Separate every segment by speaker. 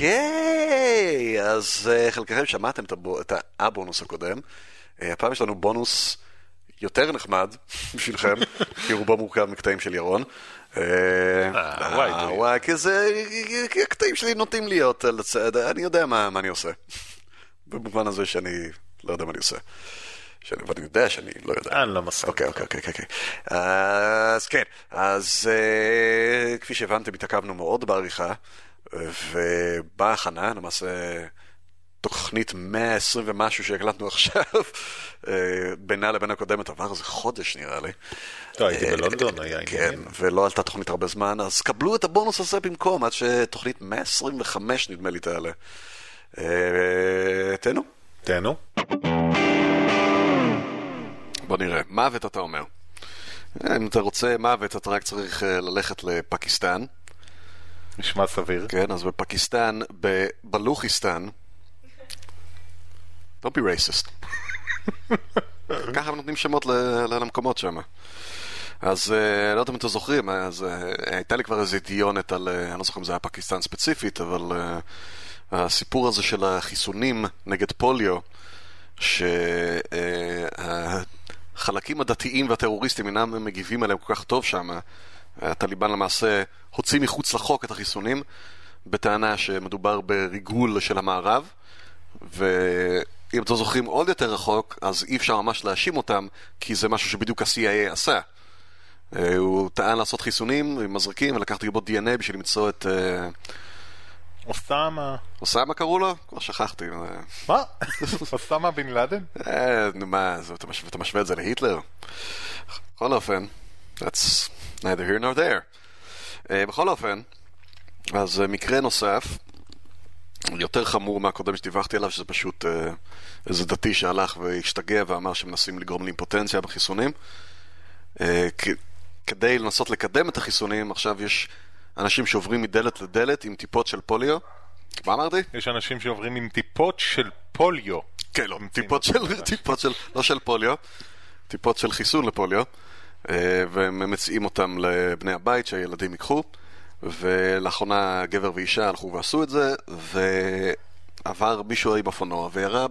Speaker 1: אוקיי, אז uh, חלקכם שמעתם את, הבו, את הבונוס הקודם. Uh, הפעם יש לנו בונוס יותר נחמד בשבילכם, כי רובו מורכב מקטעים של ירון. אה,
Speaker 2: וואי,
Speaker 1: אה, כי זה, הקטעים שלי נוטים להיות על הצד, אני יודע מה אני עושה. במובן הזה שאני לא יודע מה אני עושה. שאני- ואני יודע שאני לא יודע.
Speaker 2: אני לא מסכים.
Speaker 1: אוקיי, אוקיי, אוקיי, אוקיי. אז כן, אז אה, כפי שהבנתם, התעכבנו מאוד בעריכה, ובהכנה, למעשה, תוכנית 120 ומשהו שהקלטנו עכשיו, אה, בינה לבין הקודמת עבר איזה חודש נראה לי.
Speaker 2: לא, הייתי
Speaker 1: אה,
Speaker 2: בלונדון, היה
Speaker 1: כן,
Speaker 2: עניינים.
Speaker 1: ולא עלתה תוכנית הרבה זמן, אז קבלו את הבונוס הזה במקום, עד שתוכנית 125 נדמה לי תעלה. אה, תהנו.
Speaker 2: תהנו.
Speaker 1: בוא נראה. מוות אתה אומר. אם אתה רוצה מוות, אתה רק צריך ללכת לפקיסטן.
Speaker 2: נשמע סביר.
Speaker 1: כן, אז בפקיסטן, בבלוכיסטן, don't be racist. ככה הם נותנים שמות למקומות שם. אז אה, לא יודע אם אתם זוכרים, אז אה, הייתה לי כבר איזה דיונת על, אה, אני לא זוכר אם זה היה פקיסטן ספציפית, אבל הסיפור הזה של החיסונים נגד פוליו, שהחלקים הדתיים והטרוריסטים אינם מגיבים עליהם כל כך טוב שם, הטליבן למעשה הוציא מחוץ לחוק את החיסונים, בטענה שמדובר בריגול של המערב, ואם אתם זוכרים עוד יותר רחוק, אז אי אפשר ממש להאשים אותם, כי זה משהו שבדיוק ה-CIA עשה. אה, הוא טען לעשות חיסונים עם מזרקים ולקח דגימות DNA בשביל למצוא את... אה,
Speaker 2: אוסאמה.
Speaker 1: אוסאמה קראו לו? כבר שכחתי. אה,
Speaker 2: מה? אוסאמה בן לאדן?
Speaker 1: אה, נו מה, אתה משווה את זה להיטלר? בכל אופן, that's neither here nor there. אה, בכל אופן, אז אה, מקרה נוסף, יותר חמור מהקודם שדיווחתי עליו, שזה פשוט אה, איזה דתי שהלך והשתגע ואמר שמנסים לגרום לאימפוטנציה בחיסונים. כ- כדי לנסות לקדם את החיסונים, עכשיו יש אנשים שעוברים מדלת לדלת עם טיפות של פוליו. מה אמרתי?
Speaker 2: יש אנשים שעוברים עם טיפות של פוליו.
Speaker 1: כן, לא, טיפות של. טיפות של, לא של פוליו, טיפות של חיסון לפוליו, והם מציעים אותם לבני הבית שהילדים ייקחו, ולאחרונה גבר ואישה הלכו ועשו את זה, ועבר מישהו עם אופנוע וירה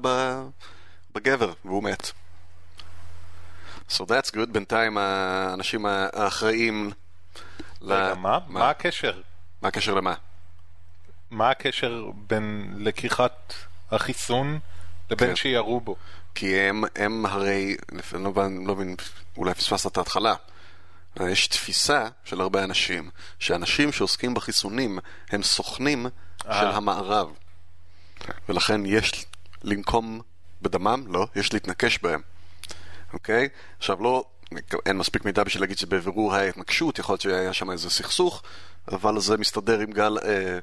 Speaker 1: בגבר, והוא מת. So that's good, בינתיים האנשים האחראים ל...
Speaker 2: רגע, מה? מה הקשר?
Speaker 1: מה הקשר למה?
Speaker 2: מה הקשר בין לקיחת החיסון לבין
Speaker 1: כן.
Speaker 2: שירו בו?
Speaker 1: כי הם, הם הרי, אני לא, לא מבין, אולי פספסת את ההתחלה. יש תפיסה של הרבה אנשים, שאנשים שעוסקים בחיסונים הם סוכנים של המערב. ולכן יש לנקום בדמם? לא, יש להתנקש בהם. אוקיי? עכשיו לא, אין מספיק מידע בשביל להגיד שבבירור היה התנגשות, יכול להיות שהיה שם איזה סכסוך, אבל זה מסתדר עם גל, אה,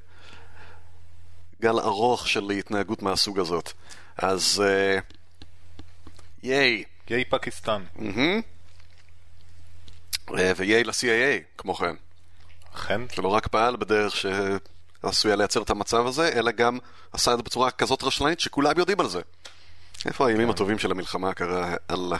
Speaker 1: גל ארוך של התנהגות מהסוג הזאת. אז אה, ייי.
Speaker 2: גיי פקיסטן.
Speaker 1: אה, וייי ל-CIA, כמו כן.
Speaker 2: אכן?
Speaker 1: שלא רק פעל בדרך שעשויה לייצר את המצב הזה, אלא גם עשה את זה בצורה כזאת רשלנית שכולם יודעים על זה. איפה הימים הטובים של המלחמה קרה? אללה.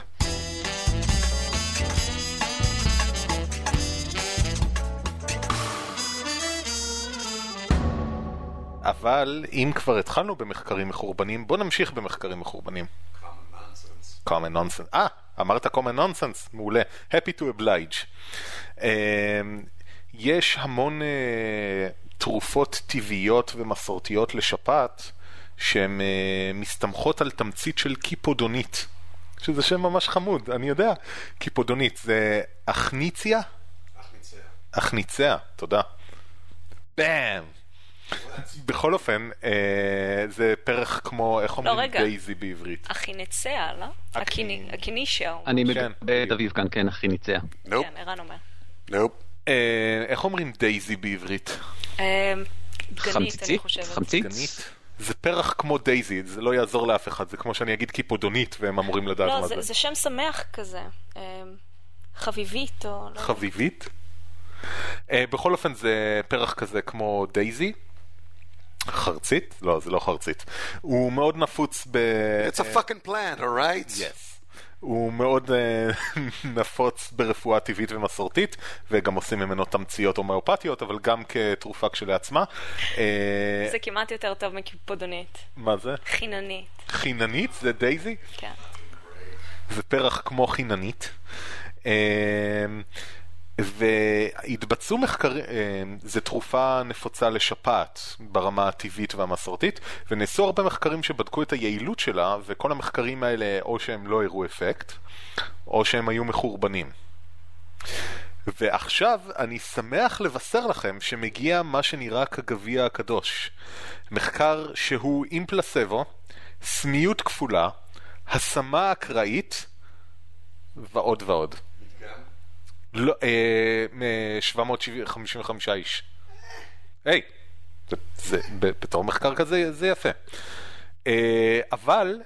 Speaker 2: אבל אם כבר התחלנו במחקרים מחורבנים, בוא נמשיך במחקרים מחורבנים. Common nonsense. אה, אמרת common nonsense, מעולה. happy to oblige. Um, יש המון uh, תרופות טבעיות ומסורתיות לשפעת שהן uh, מסתמכות על תמצית של קיפודונית. שזה שם ממש חמוד, אני יודע. קיפודונית זה אכניציה? אכניציה, תודה. באם. בכל אופן, אה, זה פרח כמו, איך אומרים
Speaker 3: רגע.
Speaker 2: דייזי בעברית?
Speaker 3: הכינציה, לא? הוא-
Speaker 4: אני
Speaker 2: כן.
Speaker 4: מגבה את אביב כאן, כן.
Speaker 1: נופ,
Speaker 3: כן, ערן אומר.
Speaker 1: נופ.
Speaker 2: אה, איך אומרים דייזי בעברית?
Speaker 3: אה, דגנית, אני? חושבת.
Speaker 4: חמציץ?
Speaker 2: גנית? זה פרח כמו דייזי, זה לא יעזור לאף אחד, זה כמו שאני אגיד קיפודונית והם אמורים לדעת
Speaker 3: לא,
Speaker 2: מה
Speaker 3: זה-
Speaker 2: זה.
Speaker 3: זה שם שמח כזה. אה, חביבית או... לא.
Speaker 2: חביבית? אה, בכל אופן זה פרח כזה כמו דייזי. חרצית? לא, זה לא חרצית. הוא מאוד נפוץ ב...
Speaker 1: It's a fucking plan, alright?
Speaker 2: Yes. הוא מאוד אה, נפוץ ברפואה טבעית ומסורתית, וגם עושים ממנו תמציות הומאופתיות, אבל גם כתרופה כשלעצמה. אה,
Speaker 3: זה כמעט יותר טוב מקיפודונית.
Speaker 2: מה זה?
Speaker 3: חיננית.
Speaker 2: חיננית? זה דייזי?
Speaker 3: כן.
Speaker 2: זה פרח כמו חיננית. אה, והתבצעו מחקרים, זו תרופה נפוצה לשפעת ברמה הטבעית והמסורתית, ונעשו הרבה מחקרים שבדקו את היעילות שלה, וכל המחקרים האלה או שהם לא הראו אפקט, או שהם היו מחורבנים. ועכשיו אני שמח לבשר לכם שמגיע מה שנראה כגביע הקדוש. מחקר שהוא עם פלסבו, סמיות כפולה, השמה אקראית ועוד ועוד. לא, אה, מ-755 איש. היי, זה, זה, בתור מחקר כזה זה יפה. אה, אבל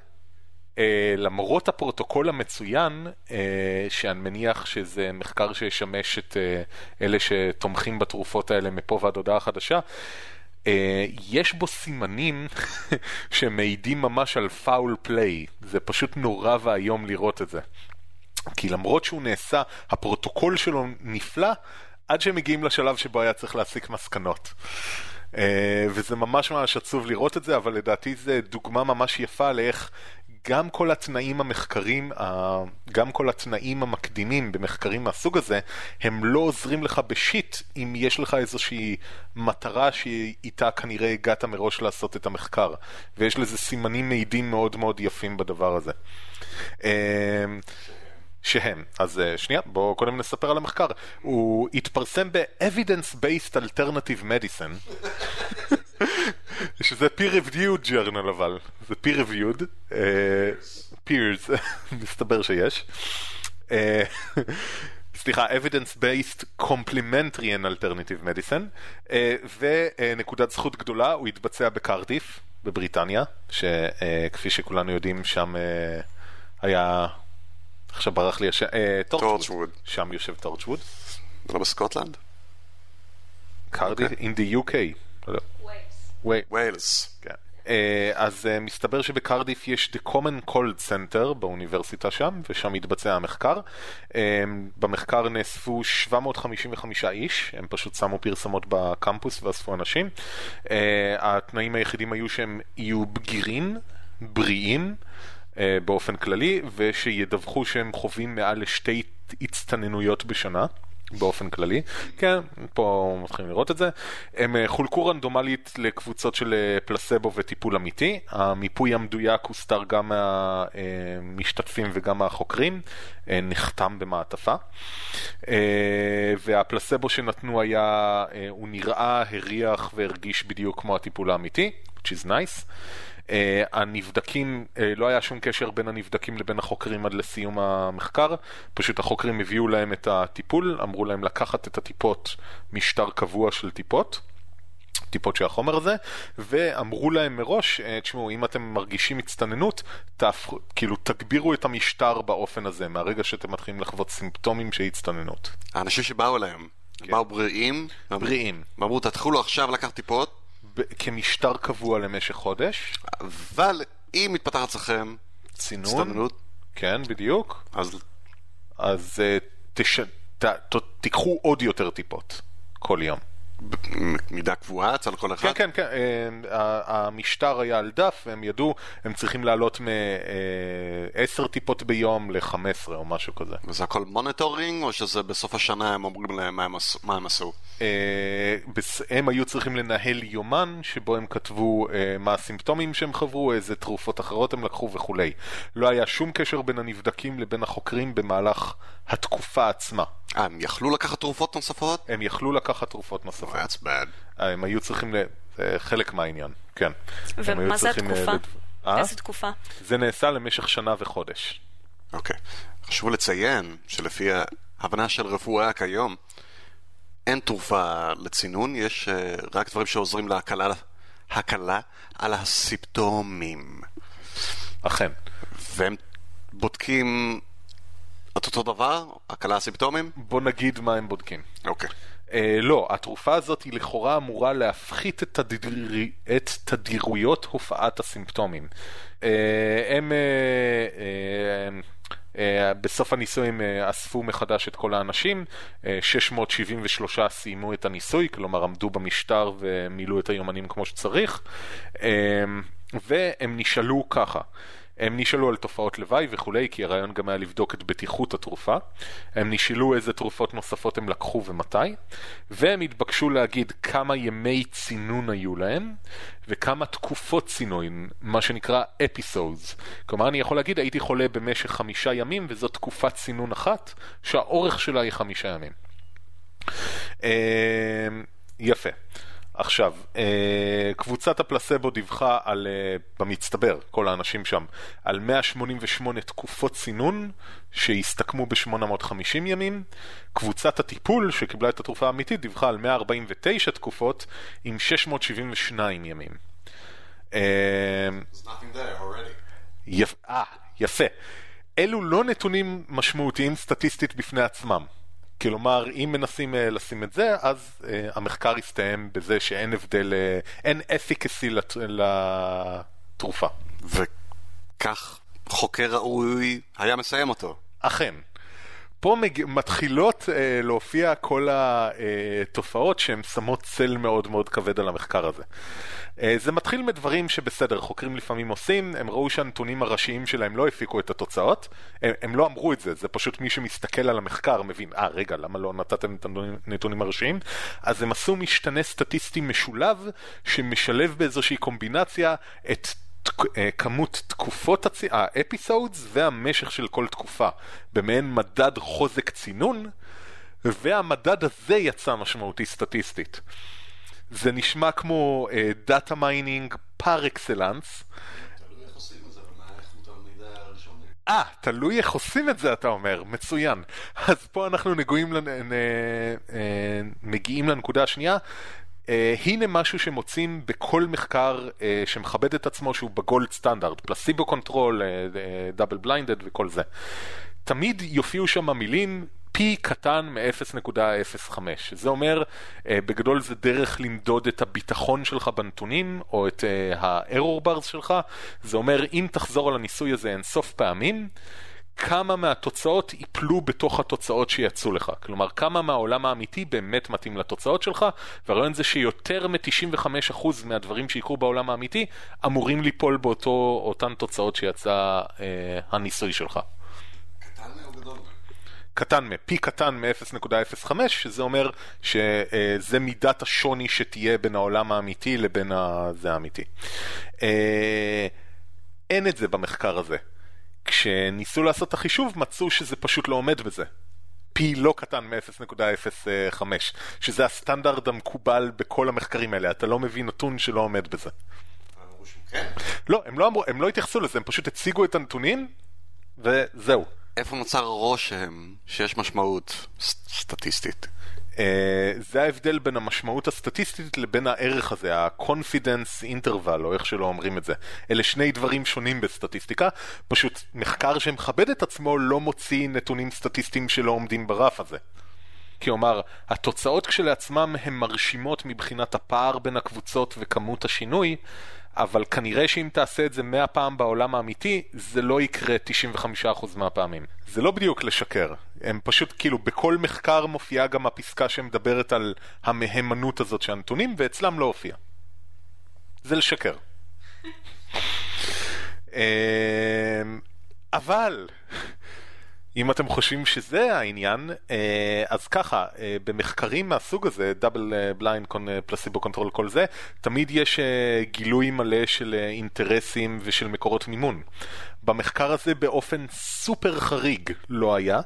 Speaker 2: אה, למרות הפרוטוקול המצוין, אה, שאני מניח שזה מחקר שישמש את אה, אלה שתומכים בתרופות האלה מפה ועד הודעה חדשה, אה, יש בו סימנים שמעידים ממש על foul play, זה פשוט נורא ואיום לראות את זה. כי למרות שהוא נעשה, הפרוטוקול שלו נפלא, עד שהם מגיעים לשלב שבו היה צריך להסיק מסקנות. אה, וזה ממש ממש עצוב לראות את זה, אבל לדעתי זה דוגמה ממש יפה לאיך גם כל התנאים המחקרים, גם כל התנאים המקדימים במחקרים מהסוג הזה, הם לא עוזרים לך בשיט אם יש לך איזושהי מטרה שאיתה כנראה הגעת מראש לעשות את המחקר. ויש לזה סימנים מעידים מאוד מאוד יפים בדבר הזה. Uh, שהם. אז uh, שנייה, בואו קודם נספר על המחקר. הוא התפרסם ב-Evidence-Based Alternative Medicine, שזה peer-reviewed journal אבל, זה peer-reviewed, uh, peers, מסתבר שיש. Uh, סליחה, evidence-based complementary and alternative medicine, uh, ונקודת זכות גדולה, הוא התבצע בקרדיף, בבריטניה, שכפי uh, שכולנו יודעים, שם uh, היה עכשיו ברח לי השם, אה,
Speaker 1: Torchwood.
Speaker 2: שם יושב Torchwood.
Speaker 1: זה לא בסקוטלנד?
Speaker 2: קרדיף,
Speaker 1: אוקיי.
Speaker 2: in the UK. לא.
Speaker 1: ווילס.
Speaker 2: כן. אה, אז uh, מסתבר שבקרדיף יש The Common Cold Center באוניברסיטה שם, ושם התבצע המחקר. במחקר נאספו 755 איש, הם פשוט שמו פרסמות בקמפוס ואספו אנשים. התנאים היחידים היו שהם יהיו בגירים, בריאים. אה, באופן כללי, ושידווחו שהם חווים מעל לשתי הצטננויות בשנה. באופן כללי, כן, פה מתחילים לראות את זה. הם אה, חולקו רנדומלית לקבוצות של אה, פלסבו וטיפול אמיתי. המיפוי המדויק הוסתר גם מהמשתתפים וגם מהחוקרים, נחתם במעטפה. והפלסבו שנתנו היה, הוא נראה, הריח והרגיש בדיוק כמו הטיפול האמיתי, which is nice. Uh, הנבדקים, uh, לא היה שום קשר בין הנבדקים לבין החוקרים עד לסיום המחקר, פשוט החוקרים הביאו להם את הטיפול, אמרו להם לקחת את הטיפות משטר קבוע של טיפות. טיפות של החומר הזה, ואמרו להם מראש, uh, תשמעו, אם אתם מרגישים הצטננות, תהפכו, כאילו תגבירו את המשטר באופן הזה, מהרגע שאתם מתחילים לחוות סימפטומים של הצטננות.
Speaker 1: האנשים שבאו אליהם, כן. באו בריאים,
Speaker 2: בריאים.
Speaker 1: ואמרו, תתחילו עכשיו לקחת טיפות,
Speaker 2: כמשטר קבוע למשך חודש.
Speaker 1: אבל אם מתפתח אצלכם
Speaker 2: צינון,
Speaker 1: הצטננות,
Speaker 2: כן, בדיוק,
Speaker 1: אז
Speaker 2: אז uh, תש... ת... ת... תיקחו עוד יותר טיפות כל יום.
Speaker 1: מידה קבועה אצל כל אחד?
Speaker 2: כן, כן, כן. אה, המשטר היה על דף, והם ידעו, הם צריכים לעלות מ-10 טיפות ביום ל-15 או משהו כזה.
Speaker 1: וזה הכל monitoring, או שזה בסוף השנה הם אומרים להם מה הם עשו? הם?
Speaker 2: אה, הם היו צריכים לנהל יומן, שבו הם כתבו אה, מה הסימפטומים שהם חוו, איזה תרופות אחרות הם לקחו וכולי. לא היה שום קשר בין הנבדקים לבין החוקרים במהלך התקופה עצמה.
Speaker 1: אה, הם יכלו לקחת תרופות נוספות?
Speaker 2: הם יכלו לקחת תרופות נוספות.
Speaker 1: That's bad.
Speaker 2: הם היו צריכים, ל... זה חלק מהעניין, כן.
Speaker 3: ומה זה התקופה?
Speaker 2: אה?
Speaker 3: איזה תקופה?
Speaker 2: זה נעשה למשך שנה וחודש.
Speaker 1: אוקיי. חשוב לציין שלפי ההבנה של רפואה כיום, אין תרופה לצינון, יש uh, רק דברים שעוזרים להקלה הקלה על הסימפטומים.
Speaker 2: אכן.
Speaker 1: והם בודקים את אותו דבר? הקלה הסימפטומים?
Speaker 2: בוא נגיד מה הם בודקים.
Speaker 1: אוקיי.
Speaker 2: Uh, לא, התרופה הזאת היא לכאורה אמורה להפחית את, תדיר... את תדירויות הופעת הסימפטומים. Uh, הם, uh, uh, אה, בסוף הניסוי הם אה, אספו מחדש את כל האנשים, אה, 673 סיימו את הניסוי, כלומר עמדו במשטר ומילאו את היומנים כמו שצריך, אה, והם נשאלו ככה. הם נשאלו על תופעות לוואי וכולי, כי הרעיון גם היה לבדוק את בטיחות התרופה. הם נשאלו איזה תרופות נוספות הם לקחו ומתי, והם התבקשו להגיד כמה ימי צינון היו להם, וכמה תקופות צינון, מה שנקרא episodes. כלומר, אני יכול להגיד, הייתי חולה במשך חמישה ימים, וזו תקופת צינון אחת, שהאורך שלה היא חמישה ימים. אה, יפה. עכשיו, אה, קבוצת הפלסבו דיווחה על, אה, במצטבר, כל האנשים שם, על 188 תקופות צינון שהסתכמו ב-850 ימים. קבוצת הטיפול, שקיבלה את התרופה האמיתית, דיווחה על 149 תקופות עם 672 ימים. אה, יפ... אה, יפה. אלו לא נתונים משמעותיים סטטיסטית בפני עצמם. כלומר, אם מנסים uh, לשים את זה, אז uh, המחקר יסתיים בזה שאין הבדל, uh, אין אפיקסי לת... לתרופה.
Speaker 1: וכך חוקר ראוי היה מסיים אותו.
Speaker 2: אכן. פה מג... מתחילות uh, להופיע כל התופעות שהן שמות צל מאוד מאוד כבד על המחקר הזה. Uh, זה מתחיל מדברים שבסדר, חוקרים לפעמים עושים, הם ראו שהנתונים הראשיים שלהם לא הפיקו את התוצאות, הם, הם לא אמרו את זה, זה פשוט מי שמסתכל על המחקר מבין, אה רגע, למה לא נתתם את הנתונים הראשיים? אז הם עשו משתנה סטטיסטי משולב, שמשלב באיזושהי קומבינציה את כמות תקופות ה episodes והמשך של כל תקופה במעין מדד חוזק צינון והמדד הזה יצא משמעותי סטטיסטית. זה נשמע כמו data mining par excellence. אה, תלוי איך עושים את זה, אתה אומר, מצוין. אז פה אנחנו נגיעים, לנ... מגיעים לנקודה השנייה, הנה משהו שמוצאים בכל מחקר uh, שמכבד את עצמו שהוא ב gold standard, placebo control, double blinded וכל זה. תמיד יופיעו שם המילים P קטן מ-0.05. זה אומר, בגדול זה דרך למדוד את הביטחון שלך בנתונים, או את ה-error bars שלך. זה אומר, אם תחזור על הניסוי הזה אינסוף פעמים, כמה מהתוצאות ייפלו בתוך התוצאות שיצאו לך. כלומר, כמה מהעולם האמיתי באמת מתאים לתוצאות שלך, והרעיון זה שיותר מ-95% מהדברים שיקרו בעולם האמיתי אמורים ליפול באותן תוצאות שיצא אה, הניסוי שלך.
Speaker 1: קטן
Speaker 2: מ, פי קטן מ-0.05, שזה אומר שזה מידת השוני שתהיה בין העולם האמיתי לבין זה האמיתי. אה, אין את זה במחקר הזה. כשניסו לעשות את החישוב מצאו שזה פשוט לא עומד בזה. פי לא קטן מ-0.05, שזה הסטנדרט המקובל בכל המחקרים האלה, אתה לא מביא נתון שלא עומד בזה. לא, הם לא, אמרו, הם לא התייחסו לזה, הם פשוט הציגו את הנתונים, וזהו.
Speaker 1: איפה נוצר רושם שיש משמעות סטטיסטית?
Speaker 2: Uh, זה ההבדל בין המשמעות הסטטיסטית לבין הערך הזה, ה-confidence interval, או איך שלא אומרים את זה. אלה שני דברים שונים בסטטיסטיקה, פשוט מחקר שמכבד את עצמו לא מוציא נתונים סטטיסטיים שלא עומדים ברף הזה. כלומר, התוצאות כשלעצמם הן מרשימות מבחינת הפער בין הקבוצות וכמות השינוי, אבל כנראה שאם תעשה את זה 100 פעם בעולם האמיתי, זה לא יקרה 95% מהפעמים. זה לא בדיוק לשקר, הם פשוט כאילו בכל מחקר מופיעה גם הפסקה שמדברת על המהימנות הזאת של הנתונים, ואצלם לא הופיע. זה לשקר. אמ, אבל אם אתם חושבים שזה העניין, אה, אז ככה, אה, במחקרים מהסוג הזה, double blind, placebo control, כל זה, תמיד יש אה, גילוי מלא של אינטרסים ושל מקורות מימון. במחקר הזה באופן סופר חריג לא היה,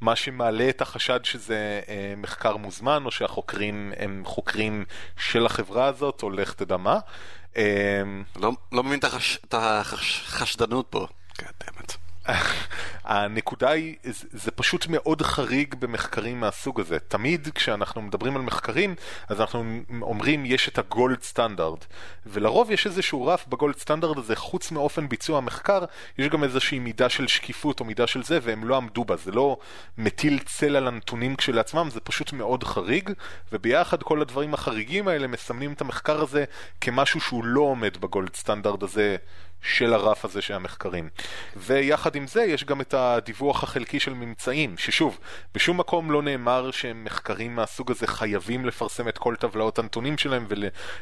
Speaker 2: מה שמעלה את החשד שזה מחקר מוזמן, או שהחוקרים הם חוקרים של החברה הזאת, או לך תדע מה.
Speaker 1: לא, לא מבין את החשדנות פה. קדמת.
Speaker 2: הנקודה היא, זה פשוט מאוד חריג במחקרים מהסוג הזה. תמיד כשאנחנו מדברים על מחקרים, אז אנחנו אומרים יש את הגולד סטנדרט. ולרוב יש איזשהו רף בגולד סטנדרט הזה, חוץ מאופן ביצוע המחקר, יש גם איזושהי מידה של שקיפות או מידה של זה, והם לא עמדו בה. זה לא מטיל צל על הנתונים כשלעצמם, זה פשוט מאוד חריג, וביחד כל הדברים החריגים האלה מסמנים את המחקר הזה כמשהו שהוא לא עומד בגולד סטנדרט הזה של הרף הזה של המחקרים. ויחד עם זה יש גם את הדיווח החלקי של ממצאים, ששוב, בשום מקום לא נאמר שמחקרים מהסוג הזה חייבים לפרסם את כל טבלאות הנתונים שלהם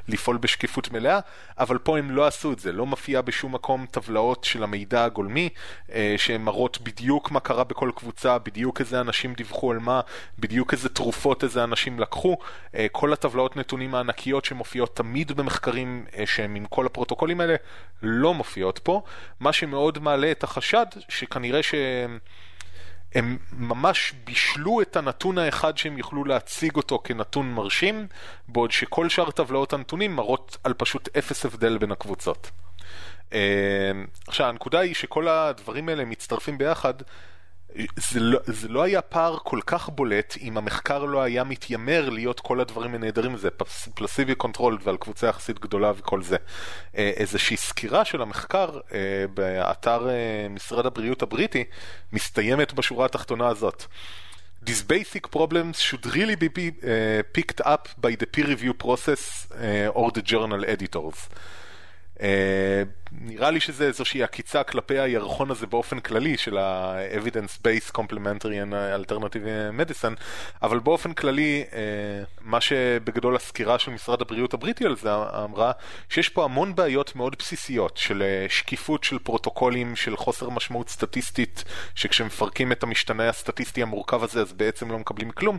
Speaker 2: ולפעול בשקיפות מלאה, אבל פה הם לא עשו את זה, לא מופיע בשום מקום טבלאות של המידע הגולמי, אה, שהן מראות בדיוק מה קרה בכל קבוצה, בדיוק איזה אנשים דיווחו על מה, בדיוק איזה תרופות איזה אנשים לקחו, אה, כל הטבלאות נתונים הענקיות שמופיעות תמיד במחקרים אה, שהם עם כל הפרוטוקולים האלה, לא מופיעות פה, מה שמאוד מעלה את החשד שכנראה שהם... הם ממש בישלו את הנתון האחד שהם יוכלו להציג אותו כנתון מרשים, בעוד שכל שאר טבלאות הנתונים מראות על פשוט אפס הבדל בין הקבוצות. עכשיו, הנקודה היא שכל הדברים האלה מצטרפים ביחד זה לא, זה לא היה פער כל כך בולט אם המחקר לא היה מתיימר להיות כל הדברים הנהדרים הזה, placebo control ועל קבוצה יחסית גדולה וכל זה. אה, איזושהי סקירה של המחקר אה, באתר אה, משרד הבריאות הבריטי מסתיימת בשורה התחתונה הזאת. These basic problems should really be picked up by the peer review process or the journal editors. Uh, נראה לי שזה איזושהי עקיצה כלפי הירחון הזה באופן כללי של ה-Evidence-Based Complementary and Alternative Medicine, אבל באופן כללי, אה, מה שבגדול הסקירה של משרד הבריאות הבריטי על זה אמרה, שיש פה המון בעיות מאוד בסיסיות של אה, שקיפות של פרוטוקולים, של חוסר משמעות סטטיסטית, שכשמפרקים את המשתנה הסטטיסטי המורכב הזה אז בעצם לא מקבלים כלום,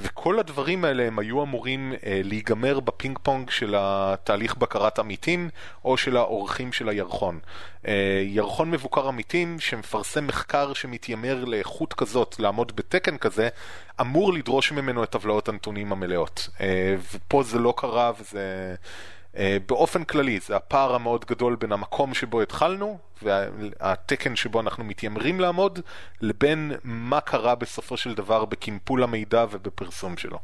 Speaker 2: וכל הדברים האלה הם היו אמורים אה, להיגמר בפינג פונג של התהליך בקרת עמיתים, או של העורכים של הירחון. אה, ירחון מבוקר עמיתים שמפרסם מחקר שמתיימר לאיכות כזאת, לעמוד בתקן כזה, אמור לדרוש ממנו את טבלאות הנתונים המלאות. אה, ופה זה לא קרה וזה... אה, באופן כללי, זה הפער המאוד גדול בין המקום שבו התחלנו והתקן שבו אנחנו מתיימרים לעמוד, לבין מה קרה בסופו של דבר בקימפול המידע ובפרסום שלו.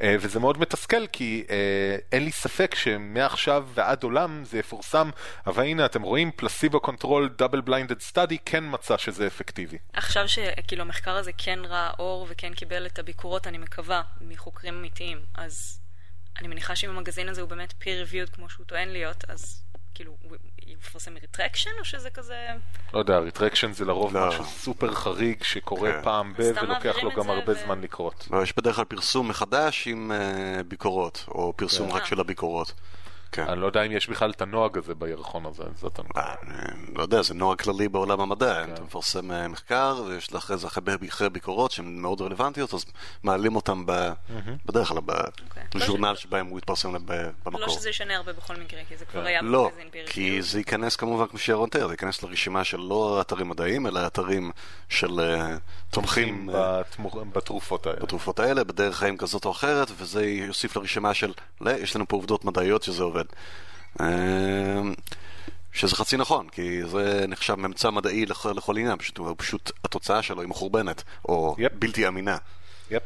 Speaker 2: אה, וזה מאוד מתסכל כי אה, אין לי ספק שמעכשיו ועד עולם זה יפורסם, אבל הנה אתם רואים placebo control double blinded study כן מצא שזה אפקטיבי.
Speaker 3: עכשיו שכאילו המחקר הזה כן ראה אור וכן קיבל את הביקורות, אני מקווה, מחוקרים אמיתיים, אז אני מניחה שאם המגזין הזה הוא באמת peer reviewed כמו שהוא טוען להיות, אז כאילו יפרסם retraction או שזה כזה...
Speaker 2: לא יודע, retraction זה לרוב לא. משהו סופר חריג שקורה כן. פעם ב... ולוקח לו גם הרבה ו... זמן לקרות.
Speaker 1: לא, יש בדרך כלל פרסום מחדש עם uh, ביקורות, או פרסום כן. רק של הביקורות.
Speaker 2: כן. אני לא יודע אם יש בכלל את הנוהג הזה בירחון הזה, זאת הנקודה. אה,
Speaker 1: אני לא יודע, זה נוהג כללי בעולם המדע. כן. אתה מפרסם אה, מחקר, ויש לך אחרי זה אחרי ביקורות שהן מאוד רלוונטיות, אז מעלים אותן בדרך כלל בז'ורנל אוקיי. שבהם הוא יתפרסם במקור.
Speaker 3: לא שזה ישנה הרבה בכל מקרה, כי זה כבר כן. היה
Speaker 1: לא, כי זה ייכנס כמובן, כמו שירון תיאר, זה ייכנס לרשימה של לא אתרים מדעיים, אלא אתרים של אה, תומכים
Speaker 2: בתרופות האלה.
Speaker 1: בתרופות האלה, בדרך חיים כזאת או אחרת, וזה יוסיף לרשימה של, יש לנו פה עובדות מדעיות שזה עובד. עובד. אמ, שזה חצי נכון, כי זה נחשב ממצא מדעי לכל, לכל עניין, פשוט, פשוט התוצאה שלו היא מחורבנת, או yep. בלתי אמינה.
Speaker 2: yep.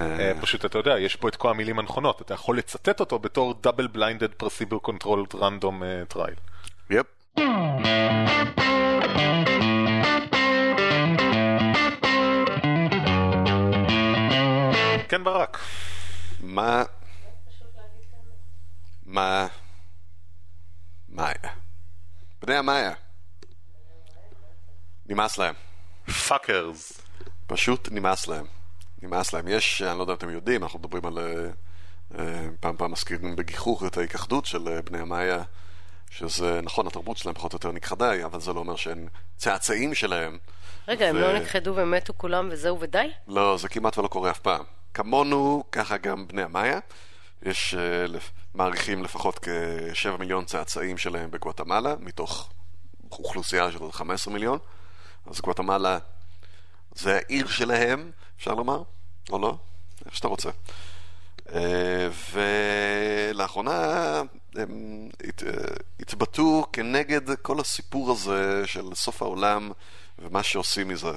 Speaker 2: אה, פשוט אתה יודע, יש פה את כל המילים הנכונות, אתה יכול לצטט אותו בתור double blinded placebo control random trial.
Speaker 1: yep.
Speaker 2: כן ברק.
Speaker 1: מה... מה... מאיה. בני המאיה. נמאס להם.
Speaker 2: Fuckers.
Speaker 1: פשוט נמאס להם. נמאס להם. יש, אני לא יודע אם אתם יודעים, אנחנו מדברים על... uh, פעם פעם מזכירים בגיחוך את ההיכחדות של uh, בני המאיה, שזה, נכון, התרבות שלהם פחות או יותר נכחדה, אבל זה לא אומר שאין צאצאים שלהם.
Speaker 5: רגע, ו... הם לא נכחדו ומתו כולם וזהו ודי?
Speaker 1: לא, זה כמעט ולא קורה אף פעם. כמונו, ככה גם בני המאיה. יש uh, מעריכים לפחות כ-7 מיליון צאצאים שלהם בגואטמלה, מתוך אוכלוסייה של 15 מיליון. אז גואטמלה זה העיר שלהם, אפשר לומר? או לא? איך שאתה רוצה. Uh, ולאחרונה הם הת, uh, התבטאו כנגד כל הסיפור הזה של סוף העולם ומה שעושים מזה.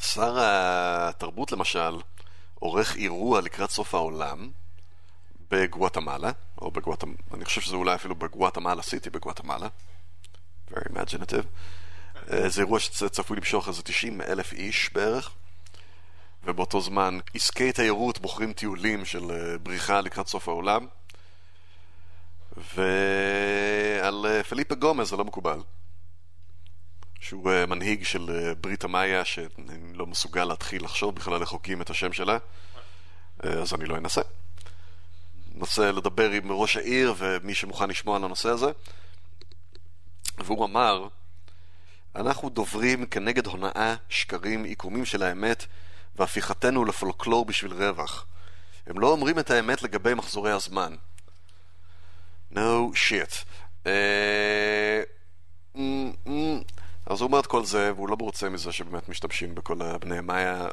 Speaker 1: שר התרבות למשל עורך אירוע לקראת סוף העולם בגואטמלה, או בגואטמלה, אני חושב שזה אולי אפילו בגואטמלה סיטי בגואטמלה. Very imaginative. אה, זה אירוע שצפוי למשוך איזה 90 אלף איש בערך. ובאותו זמן עסקי תיירות בוחרים טיולים של אה, בריחה לקראת סוף העולם. ועל אה, פליפה גומז זה לא מקובל. שהוא מנהיג של ברית המאיה, שאני לא מסוגל להתחיל לחשוב בכלל איך חוקיים את השם שלה, אז אני לא אנסה. ננסה לדבר עם ראש העיר ומי שמוכן לשמוע על הנושא הזה. והוא אמר, אנחנו דוברים כנגד הונאה, שקרים, עיקומים של האמת והפיכתנו לפולקלור בשביל רווח. הם לא אומרים את האמת לגבי מחזורי הזמן. No shit. אה, mm, mm. אז הוא אומר את כל זה, והוא לא מרוצה מזה שבאמת משתמשים בכל הבני מאיה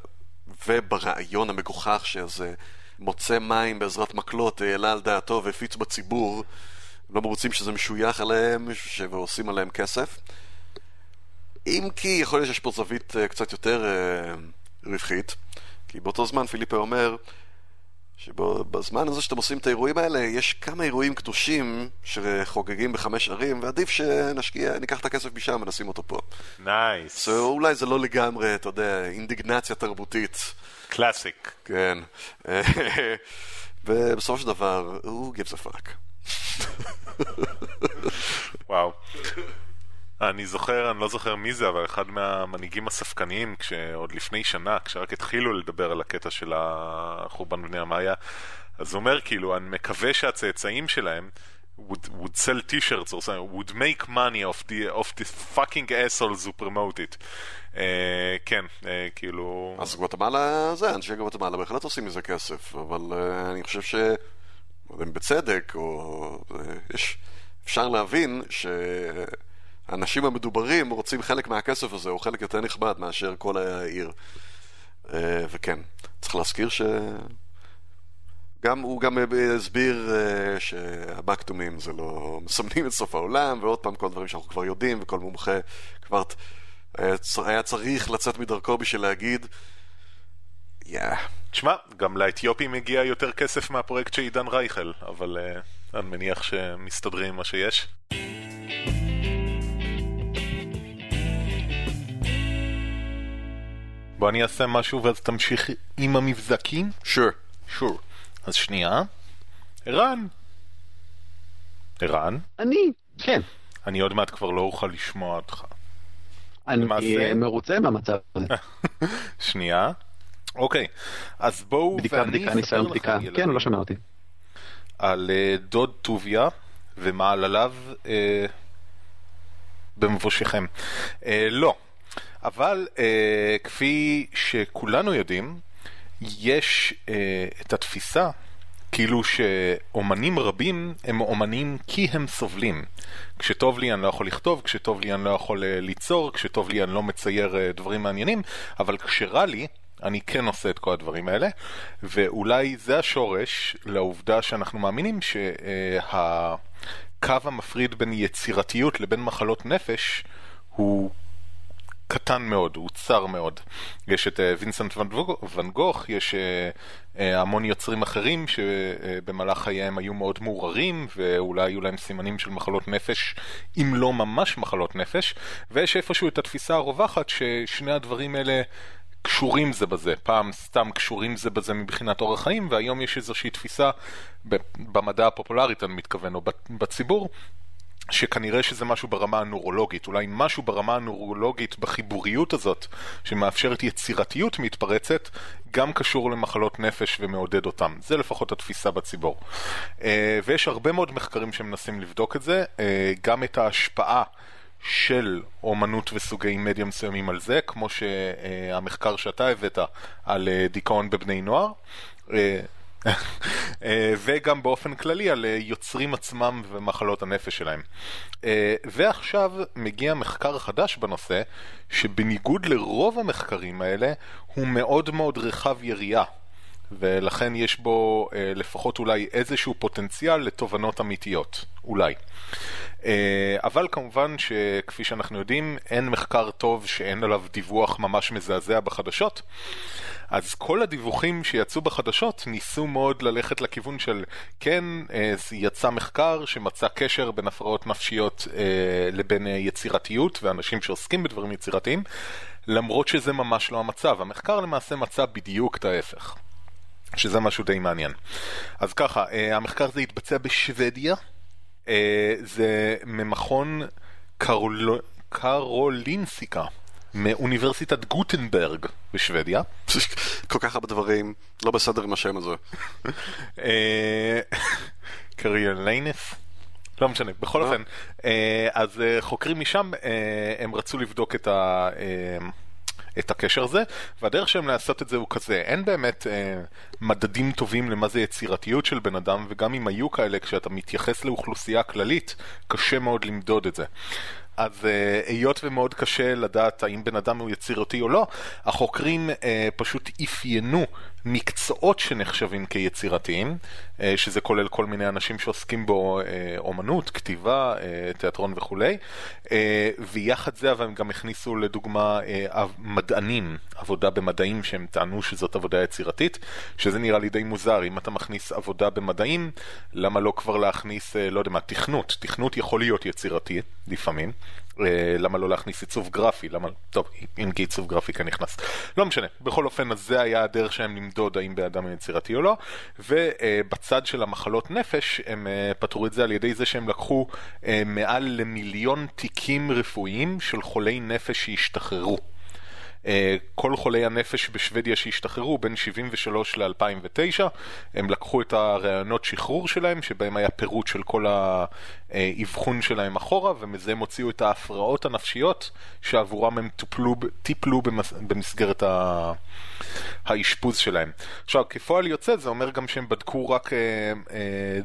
Speaker 1: וברעיון המגוחך שאיזה מוצא מים בעזרת מקלות העלה על דעתו והפיץ בציבור. לא מרוצים שזה משוייך עליהם ועושים עליהם כסף. אם כי יכול להיות שיש פה זווית אה, קצת יותר אה, רווחית, כי באותו זמן פיליפה אומר שבזמן הזה שאתם עושים את האירועים האלה, יש כמה אירועים קדושים שחוגגים בחמש ערים, ועדיף שנשקיע, ניקח את הכסף משם ונשים אותו פה.
Speaker 2: נייס.
Speaker 1: So, אולי זה לא לגמרי, אתה יודע, אינדיגנציה תרבותית.
Speaker 2: קלאסיק.
Speaker 1: כן. ובסופו של דבר, הוא gives a fuck.
Speaker 2: וואו. אני זוכר, אני לא זוכר מי זה, אבל אחד מהמנהיגים הספקניים, כשעוד לפני שנה, כשרק התחילו לדבר על הקטע של החורבן בני המאיה, אז הוא אומר כאילו, אני מקווה שהצאצאים שלהם would, would sell t-shirts or something, would make money of the, of the fucking assholes who promote it. Uh, כן, uh, כאילו...
Speaker 1: אז גואטמלה זה, אנשי גואטמלה בהחלט עושים מזה כסף, אבל uh, אני חושב ש... לא בצדק, או... Uh, יש... אפשר להבין ש... האנשים המדוברים רוצים חלק מהכסף הזה, או חלק יותר נכבד מאשר כל העיר. אה, וכן, צריך להזכיר ש... גם, הוא גם הסביר uh, שהבקטומים זה לא מסמנים את סוף העולם, ועוד פעם כל דברים שאנחנו כבר יודעים, וכל מומחה כבר היה, היה צריך לצאת מדרכו בשביל להגיד,
Speaker 2: יאה. Yeah. תשמע, גם לאתיופים מגיע יותר כסף מהפרויקט של עידן רייכל, אבל uh, אני מניח שמסתדרים עם מה שיש. בוא אני אעשה משהו ואז תמשיך עם המבזקים?
Speaker 1: שור.
Speaker 2: שור. אז שנייה. ערן. ערן?
Speaker 4: אני, כן.
Speaker 2: אני עוד מעט כבר לא אוכל לשמוע אותך.
Speaker 4: אני למעשה... מרוצה מהמצב הזה.
Speaker 2: שנייה. אוקיי, אז בואו
Speaker 4: בדיקה, ואני בדיקה, ניסיון בדיקה. כן, לא שומע אותי.
Speaker 2: על uh, דוד טוביה ומעלליו uh, במבושכם. Uh, לא, אבל אה, כפי שכולנו יודעים, יש אה, את התפיסה כאילו שאומנים רבים הם אומנים כי הם סובלים. כשטוב לי אני לא יכול לכתוב, כשטוב לי אני לא יכול אה, ליצור, כשטוב לי אני לא מצייר אה, דברים מעניינים, אבל כשרע לי, אני כן עושה את כל הדברים האלה, ואולי זה השורש לעובדה שאנחנו מאמינים שהקו המפריד בין יצירתיות לבין מחלות נפש הוא קטן מאוד, הוא צר מאוד. יש את uh, וינסנט ואן גוך, יש uh, uh, המון יוצרים אחרים שבמהלך חייהם היו מאוד מעורערים ואולי היו להם סימנים של מחלות נפש, אם לא ממש מחלות נפש, ויש איפשהו את התפיסה הרווחת ששני הדברים האלה קשורים זה בזה, פעם סתם קשורים זה בזה מבחינת אורח חיים, והיום יש איזושהי תפיסה, במדע הפופולרית אני מתכוון, או בציבור, שכנראה שזה משהו ברמה הנורולוגית, אולי משהו ברמה הנורולוגית בחיבוריות הזאת, שמאפשרת יצירתיות מתפרצת, גם קשור למחלות נפש ומעודד אותם. זה לפחות התפיסה בציבור. אה, ויש הרבה מאוד מחקרים שמנסים לבדוק את זה, אה, גם את ההשפעה של אומנות וסוגי מדיה מסוימים על זה, כמו שהמחקר שאתה הבאת על אה, דיכאון בבני נוער. אה, וגם באופן כללי על אה, יוצרים עצמם ומחלות הנפש שלהם. אה, ועכשיו מגיע מחקר חדש בנושא, שבניגוד לרוב המחקרים האלה, הוא מאוד מאוד רחב יריעה. ולכן יש בו אה, לפחות אולי איזשהו פוטנציאל לתובנות אמיתיות, אולי. אה, אבל כמובן שכפי שאנחנו יודעים, אין מחקר טוב שאין עליו דיווח ממש מזעזע בחדשות. אז כל הדיווחים שיצאו בחדשות ניסו מאוד ללכת לכיוון של כן, אה, יצא מחקר שמצא קשר בין הפרעות נפשיות אה, לבין יצירתיות ואנשים שעוסקים בדברים יצירתיים, למרות שזה ממש לא המצב. המחקר למעשה מצא בדיוק את ההפך. שזה משהו די מעניין. אז ככה, המחקר הזה התבצע בשוודיה, זה ממכון קרול... קרולינסיקה. מאוניברסיטת גוטנברג בשוודיה.
Speaker 1: כל כך הרבה דברים לא בסדר עם השם הזה.
Speaker 2: קריאן ליינס? לא משנה, בכל אופן, אז חוקרים משם, הם רצו לבדוק את ה... את הקשר הזה, והדרך שלהם לעשות את זה הוא כזה, אין באמת אה, מדדים טובים למה זה יצירתיות של בן אדם, וגם אם היו כאלה, כשאתה מתייחס לאוכלוסייה כללית, קשה מאוד למדוד את זה. אז אה, היות ומאוד קשה לדעת האם בן אדם הוא יצירתי או לא, החוקרים אה, פשוט אפיינו מקצועות שנחשבים כיצירתיים, אה, שזה כולל כל מיני אנשים שעוסקים בו אה, אומנות, כתיבה, אה, תיאטרון וכולי, ויחד זה אבל הם גם הכניסו לדוגמה מדענים, עבודה במדעים שהם טענו שזאת עבודה יצירתית, שזה נראה לי די מוזר, אם אתה מכניס עבודה במדעים, למה לא כבר להכניס, לא יודע מה, תכנות, תכנות יכול להיות יצירתי לפעמים. אה, למה לא להכניס עיצוב גרפי? למה... טוב, אם כי עיצוב גרפי כאן נכנס. לא משנה, בכל אופן, אז זה היה הדרך שלהם למדוד האם באדם יצירתי או לא, ובצד של המחלות נפש, הם אה, פתרו את זה על ידי זה שהם לקחו אה, מעל למיליון תיקים רפואיים של חולי נפש שהשתחררו. אה, כל חולי הנפש בשוודיה שהשתחררו בין 73 ל-2009, הם לקחו את הראיונות שחרור שלהם, שבהם היה פירוט של כל האבחון שלהם אחורה, ומזה הם הוציאו את ההפרעות הנפשיות שעבורם הם טופלו, טיפלו במסגרת האשפוז שלהם. עכשיו, כפועל יוצא זה אומר גם שהם בדקו רק אה, אה,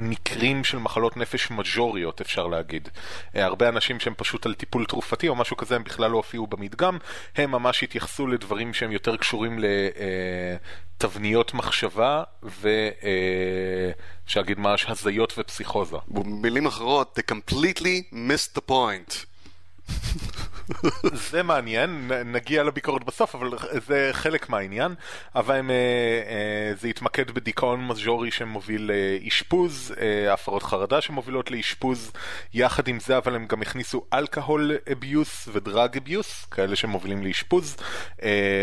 Speaker 2: מקרים של מחלות נפש מז'וריות, אפשר להגיד. אה, הרבה אנשים שהם פשוט על טיפול תרופתי או משהו כזה, הם בכלל לא הופיעו במדגם, הם ממש התייחסו לדברים שהם יותר קשורים לתבניות מחשבה ואפשר להגיד ממש הזיות ופסיכוזה.
Speaker 1: במילים אחרות, they completely missed the point.
Speaker 2: זה מעניין, נגיע לביקורת בסוף, אבל זה חלק מהעניין. אבל הם, אה, אה, זה התמקד בדיכאון מז'ורי שמוביל לאשפוז, אה, הפרעות חרדה שמובילות לאשפוז. יחד עם זה, אבל הם גם הכניסו אלכוהול אביוס ודרג אביוס, כאלה שמובילים לאשפוז.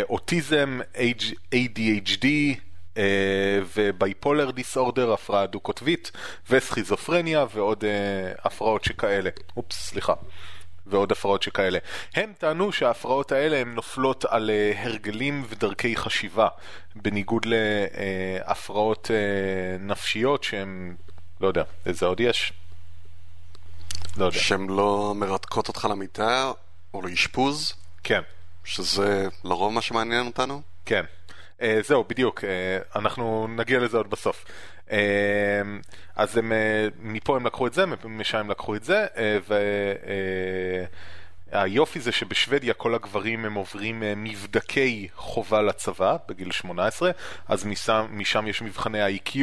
Speaker 2: אוטיזם, ADHD, ובייפולר דיסאורדר, הפרעה דו-קוטבית, וסכיזופרניה ועוד הפרעות שכאלה. אופס, סליחה. ועוד הפרעות שכאלה. הם טענו שההפרעות האלה הן נופלות על uh, הרגלים ודרכי חשיבה, בניגוד להפרעות uh, uh, נפשיות שהן, לא יודע, איזה עוד יש?
Speaker 1: לא יודע. שהן לא מרתקות אותך למיטה או לאשפוז?
Speaker 2: כן.
Speaker 1: שזה לרוב מה שמעניין אותנו?
Speaker 2: כן. Uh, זהו, בדיוק, uh, אנחנו נגיע לזה עוד בסוף. Uh, אז הם, uh, מפה הם לקחו את זה, משם הם לקחו את זה, uh, והיופי uh, זה שבשוודיה כל הגברים הם עוברים uh, מבדקי חובה לצבא בגיל 18, אז משם, משם יש מבחני ה-IQ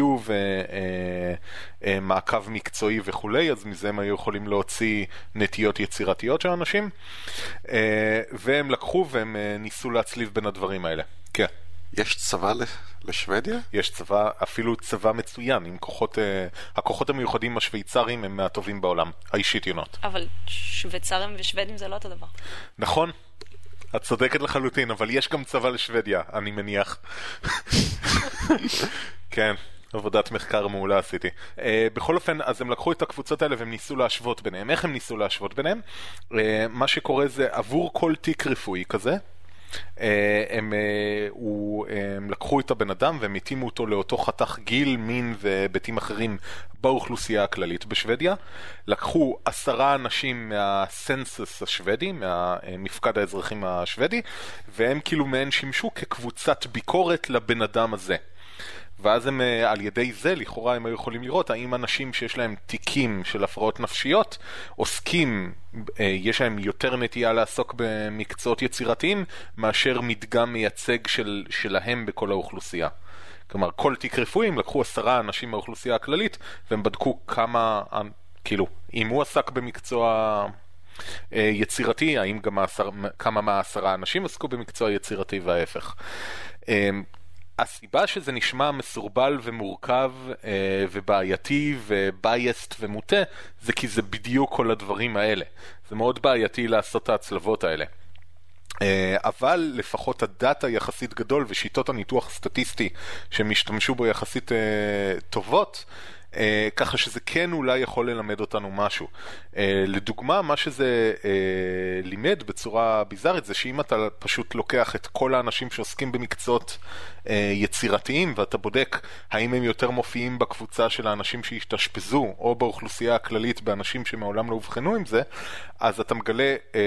Speaker 2: ומעקב uh, uh, מקצועי וכולי, אז מזה הם היו יכולים להוציא נטיות יצירתיות של אנשים, uh, והם לקחו והם uh, ניסו להצליב בין הדברים האלה. כן.
Speaker 1: יש צבא לשוודיה?
Speaker 2: יש צבא, אפילו צבא מצוין, עם כוחות, uh, הכוחות המיוחדים השוויצרים הם מהטובים בעולם, האישית יונות.
Speaker 3: אבל שוויצרים ושוודים זה לא אותו דבר.
Speaker 2: נכון, את צודקת לחלוטין, אבל יש גם צבא לשוודיה, אני מניח. כן. עבודת מחקר מעולה עשיתי. Uh, בכל אופן, אז הם לקחו את הקבוצות האלה והם ניסו להשוות ביניהם. איך הם ניסו להשוות ביניהם? Uh, מה שקורה זה עבור כל תיק רפואי כזה, אה, הם, אה, הוא, הם לקחו את הבן אדם והם התאימו אותו לאותו חתך גיל, מין והיבטים אחרים באוכלוסייה הכללית בשוודיה. לקחו עשרה אנשים מהסנסוס השוודי, מהמפקד האזרחים השוודי, והם כאילו מעין שימשו כקבוצת ביקורת לבן אדם הזה. ואז הם, אה, על ידי זה, לכאורה הם היו יכולים לראות האם אנשים שיש להם תיקים של הפרעות נפשיות עוסקים, אה, יש להם יותר נטייה לעסוק במקצועות יצירתיים מאשר מדגם מייצג של, שלהם בכל האוכלוסייה. כלומר, כל תיק רפואי, הם לקחו עשרה אנשים מהאוכלוסייה הכללית והם בדקו כמה, כאילו, אם הוא עסק במקצוע אה, יצירתי, האם גם העשר, כמה מהעשרה אנשים עסקו במקצוע יצירתי וההפך. הסיבה שזה נשמע מסורבל ומורכב אה, ובעייתי ובייסט ומוטה זה כי זה בדיוק כל הדברים האלה. זה מאוד בעייתי לעשות את ההצלבות האלה. אה, אבל לפחות הדאטה יחסית גדול ושיטות הניתוח הסטטיסטי שהם השתמשו בו יחסית אה, טובות, אה, ככה שזה כן אולי יכול ללמד אותנו משהו. אה, לדוגמה, מה שזה אה, לימד בצורה ביזארית זה שאם אתה פשוט לוקח את כל האנשים שעוסקים במקצועות אה, יצירתיים ואתה בודק האם הם יותר מופיעים בקבוצה של האנשים שהשתאשפזו או באוכלוסייה הכללית באנשים שמעולם לא אובחנו עם זה, אז אתה מגלה אה,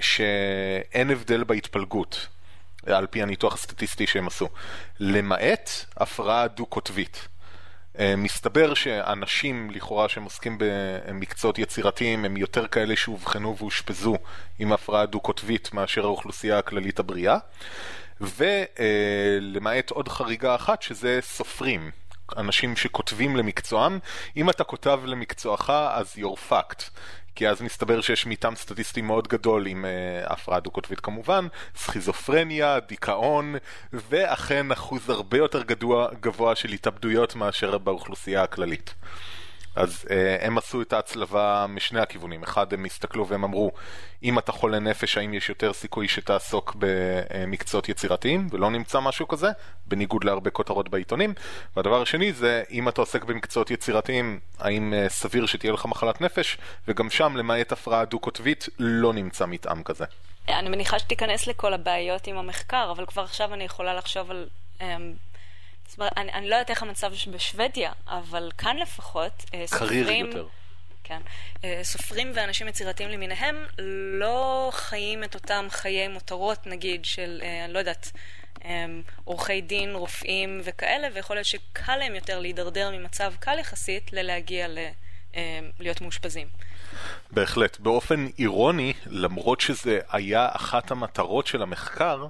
Speaker 2: שאין הבדל בהתפלגות. על פי הניתוח הסטטיסטי שהם עשו, למעט הפרעה דו-קוטבית. אה, מסתבר שאנשים לכאורה שהם עוסקים במקצועות יצירתיים הם יותר כאלה שאובחנו ואושפזו עם הפרעה דו-קוטבית מאשר האוכלוסייה הכללית הבריאה. ולמעט עוד חריגה אחת שזה סופרים, אנשים שכותבים למקצועם, אם אתה כותב למקצועך אז you're fucked כי אז מסתבר שיש מטעם סטטיסטי מאוד גדול עם uh, הפרעה דו-קוטבית כמובן, סכיזופרניה, דיכאון, ואכן אחוז הרבה יותר גדוע, גבוה של התאבדויות מאשר באוכלוסייה הכללית. אז uh, הם עשו את ההצלבה משני הכיוונים. אחד, הם הסתכלו והם אמרו, אם אתה חולה נפש, האם יש יותר סיכוי שתעסוק במקצועות יצירתיים, ולא נמצא משהו כזה, בניגוד להרבה כותרות בעיתונים. והדבר השני זה, אם אתה עוסק במקצועות יצירתיים, האם uh, סביר שתהיה לך מחלת נפש, וגם שם, למעט הפרעה דו-קוטבית, לא נמצא מתאם כזה.
Speaker 3: אני מניחה שתיכנס לכל הבעיות עם המחקר, אבל כבר עכשיו אני יכולה לחשוב על... Um... זאת אומרת, אני, אני לא יודעת איך המצב בשוודיה, אבל כאן לפחות,
Speaker 2: אה, סופרים... יותר.
Speaker 3: כן. אה, סופרים ואנשים יצירתיים למיניהם לא חיים את אותם חיי מותרות, נגיד, של, אה, אני לא יודעת, עורכי דין, רופאים וכאלה, ויכול להיות שקל להם יותר להידרדר ממצב קל יחסית ללהגיע ל... להיות מאושפזים.
Speaker 2: בהחלט. באופן אירוני, למרות שזה היה אחת המטרות של המחקר,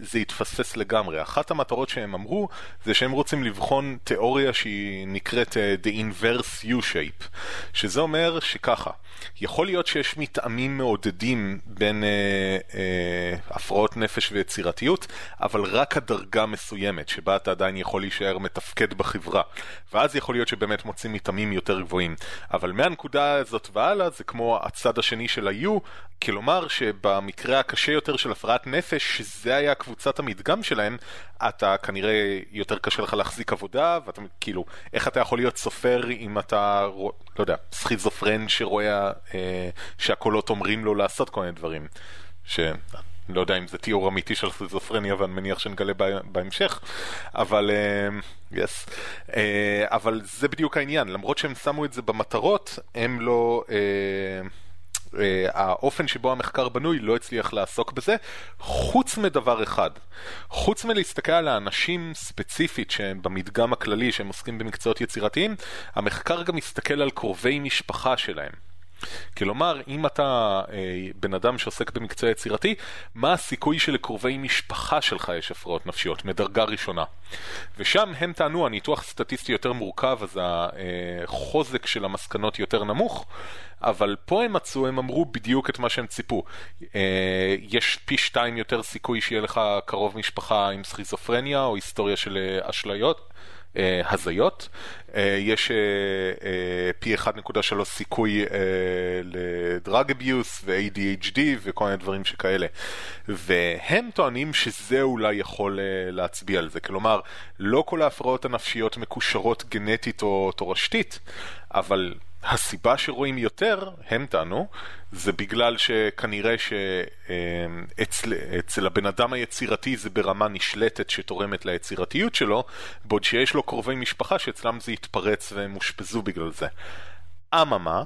Speaker 2: זה התפספס לגמרי. אחת המטרות שהם אמרו זה שהם רוצים לבחון תיאוריה שהיא נקראת uh, The Inverse U-Shape, שזה אומר שככה, יכול להיות שיש מטעמים מעודדים בין uh, uh, הפרעות נפש ויצירתיות, אבל רק הדרגה מסוימת שבה אתה עדיין יכול להישאר מתפקד בחברה, ואז יכול להיות שבאמת מוצאים מטעמים יותר גבוהים. אבל מהנקודה הזאת והלאה זה כמו הצד השני של ה-U, כלומר שבמקרה הקשה יותר של הפרעת נפש, שזה היה קבוצת המדגם שלהם, אתה כנראה יותר קשה לך להחזיק עבודה, ואתה כאילו, איך אתה יכול להיות סופר אם אתה, לא יודע, סכיזופרן שרואה אה, שהקולות אומרים לו לעשות כל מיני דברים. ש... לא יודע אם זה תיאור אמיתי של סכיזופרניה ואני מניח שנגלה בהמשך, אבל uh, yes. uh, אבל זה בדיוק העניין, למרות שהם שמו את זה במטרות, הם לא... Uh, האופן שבו המחקר בנוי לא הצליח לעסוק בזה, חוץ מדבר אחד. חוץ מלהסתכל על האנשים ספציפית שהם במדגם הכללי שהם עוסקים במקצועות יצירתיים, המחקר גם מסתכל על קרובי משפחה שלהם. כלומר, אם אתה אה, בן אדם שעוסק במקצוע יצירתי, מה הסיכוי שלקרובי משפחה שלך יש הפרעות נפשיות מדרגה ראשונה? ושם הם טענו, הניתוח סטטיסטי יותר מורכב, אז החוזק של המסקנות יותר נמוך, אבל פה הם מצאו, הם אמרו בדיוק את מה שהם ציפו. אה, יש פי שתיים יותר סיכוי שיהיה לך קרוב משפחה עם סכיזופרניה או היסטוריה של אה, אשליות. אה, הזיות. אה, יש אה, פי 1.3 סיכוי לדרג אביוס ו-ADHD וכל מיני דברים שכאלה. והם טוענים שזה אולי יכול להצביע על זה. כלומר, לא כל ההפרעות הנפשיות מקושרות גנטית או תורשתית, אבל הסיבה שרואים יותר, הם טענו, זה בגלל שכנראה שאצל הבן אדם היצירתי זה ברמה נשלטת שתורמת ליצירתיות שלו, בעוד שיש לו קרובי משפחה שאצלם זה יתפרץ והם אושפזו בגלל זה. אממה,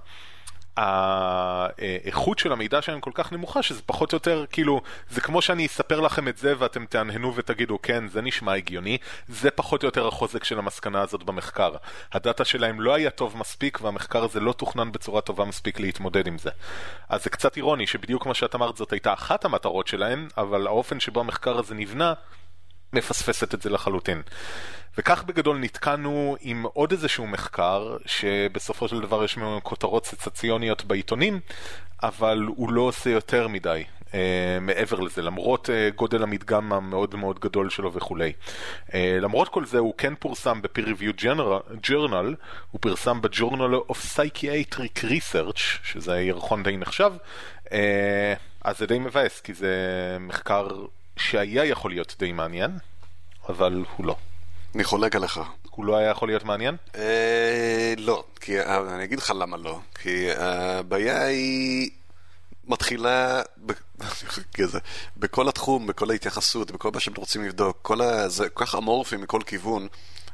Speaker 2: האיכות של המידע שלהם כל כך נמוכה שזה פחות או יותר כאילו זה כמו שאני אספר לכם את זה ואתם תהנהנו ותגידו כן זה נשמע הגיוני. זה פחות או יותר החוזק של המסקנה הזאת במחקר. הדאטה שלהם לא היה טוב מספיק והמחקר הזה לא תוכנן בצורה טובה מספיק להתמודד עם זה. אז זה קצת אירוני שבדיוק כמו שאת אמרת זאת הייתה אחת המטרות שלהם אבל האופן שבו המחקר הזה נבנה מפספסת את זה לחלוטין. וכך בגדול נתקענו עם עוד איזשהו מחקר, שבסופו של דבר יש ממנו כותרות סצציוניות בעיתונים, אבל הוא לא עושה יותר מדי uh, מעבר לזה, למרות uh, גודל המדגם המאוד מאוד גדול שלו וכולי. Uh, למרות כל זה, הוא כן פורסם ב-peer review journal, הוא פרסם ב-Journal of Psychiatric Research, שזה ירחון די נחשב, uh, אז זה די מבאס, כי זה מחקר שהיה יכול להיות די מעניין, אבל הוא לא.
Speaker 1: אני חולק עליך.
Speaker 2: הוא לא היה יכול להיות מעניין?
Speaker 1: אה, לא, כי אה, אני אגיד לך למה לא. כי הבעיה היא מתחילה בכל התחום, בכל ההתייחסות, בכל מה שהם רוצים לבדוק. כל ה... זה כל כך אמורפי מכל כיוון.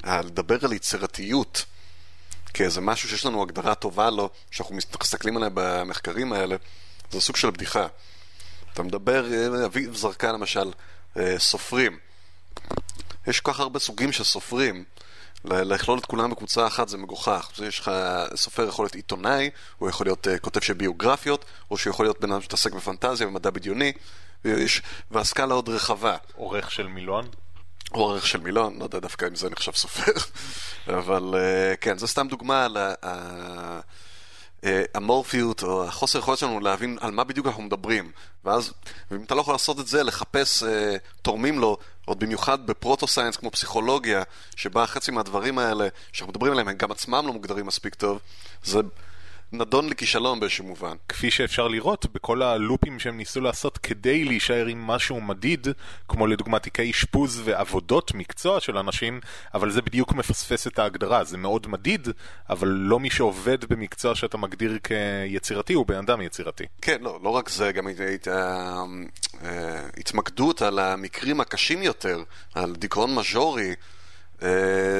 Speaker 1: לדבר על יצירתיות כאיזה משהו שיש לנו הגדרה טובה לו, שאנחנו מסתכלים עליה במחקרים האלה, זה סוג של בדיחה. אתה מדבר, אביב זרקה למשל, סופרים. יש כל כך הרבה סוגים של סופרים. לכלול את כולם בקבוצה אחת זה מגוחך. יש לך, סופר יכול להיות עיתונאי, הוא יכול להיות uh, כותב של ביוגרפיות, או שהוא יכול להיות בן אדם שמתעסק בפנטזיה ומדע בדיוני, ויש, והסקאלה עוד רחבה.
Speaker 2: עורך של מילון?
Speaker 1: עורך של מילון, לא יודע דווקא אם זה נחשב סופר, אבל uh, כן, זו סתם דוגמה על האמורפיות או החוסר יכולת שלנו להבין על מה בדיוק אנחנו מדברים. ואז, אם אתה לא יכול לעשות את זה, לחפש uh, תורמים לו, עוד במיוחד ב proto-science כמו פסיכולוגיה, שבה חצי מהדברים האלה שאנחנו מדברים עליהם, הם גם עצמם לא מוגדרים מספיק טוב, זה נדון לכישלון באיזשהו מובן.
Speaker 2: כפי שאפשר לראות בכל הלופים שהם ניסו לעשות כדי להישאר עם משהו מדיד, כמו לדוגמת תיקי אשפוז ועבודות מקצוע של אנשים, אבל זה בדיוק מפספס את ההגדרה, זה מאוד מדיד, אבל לא מי שעובד במקצוע שאתה מגדיר כיצירתי הוא בן אדם יצירתי.
Speaker 1: כן, לא, לא רק זה, גם הת... אה, התמקדות על המקרים הקשים יותר, על דיכאון מז'ורי. אה,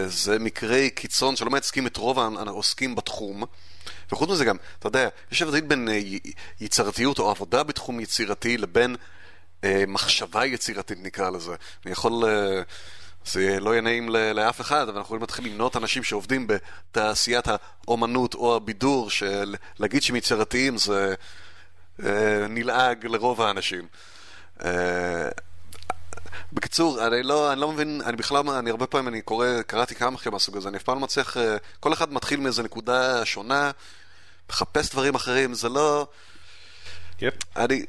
Speaker 1: זה מקרי קיצון שלא מייצגים את רוב העוסקים בתחום. וחוץ מזה גם, אתה יודע, יש הבדל בין אה, יצירתיות או עבודה בתחום יצירתי לבין אה, מחשבה יצירתית נקרא לזה. אני יכול... אה, זה לא יהיה נעים לאף אחד, אבל אנחנו יכולים להתחיל למנות אנשים שעובדים בתעשיית האומנות או הבידור, שלהגיד שהם יצירתיים זה אה, נלעג לרוב האנשים. אה, בקיצור, אני לא, אני לא מבין, אני בכלל, אני הרבה פעמים, אני קורא, קראתי כמה מחקרים מהסוג הזה, אני אף פעם לא מצליח, אה, כל אחד מתחיל מאיזה נקודה שונה, מחפש דברים אחרים, זה לא...
Speaker 2: Yep.
Speaker 1: אני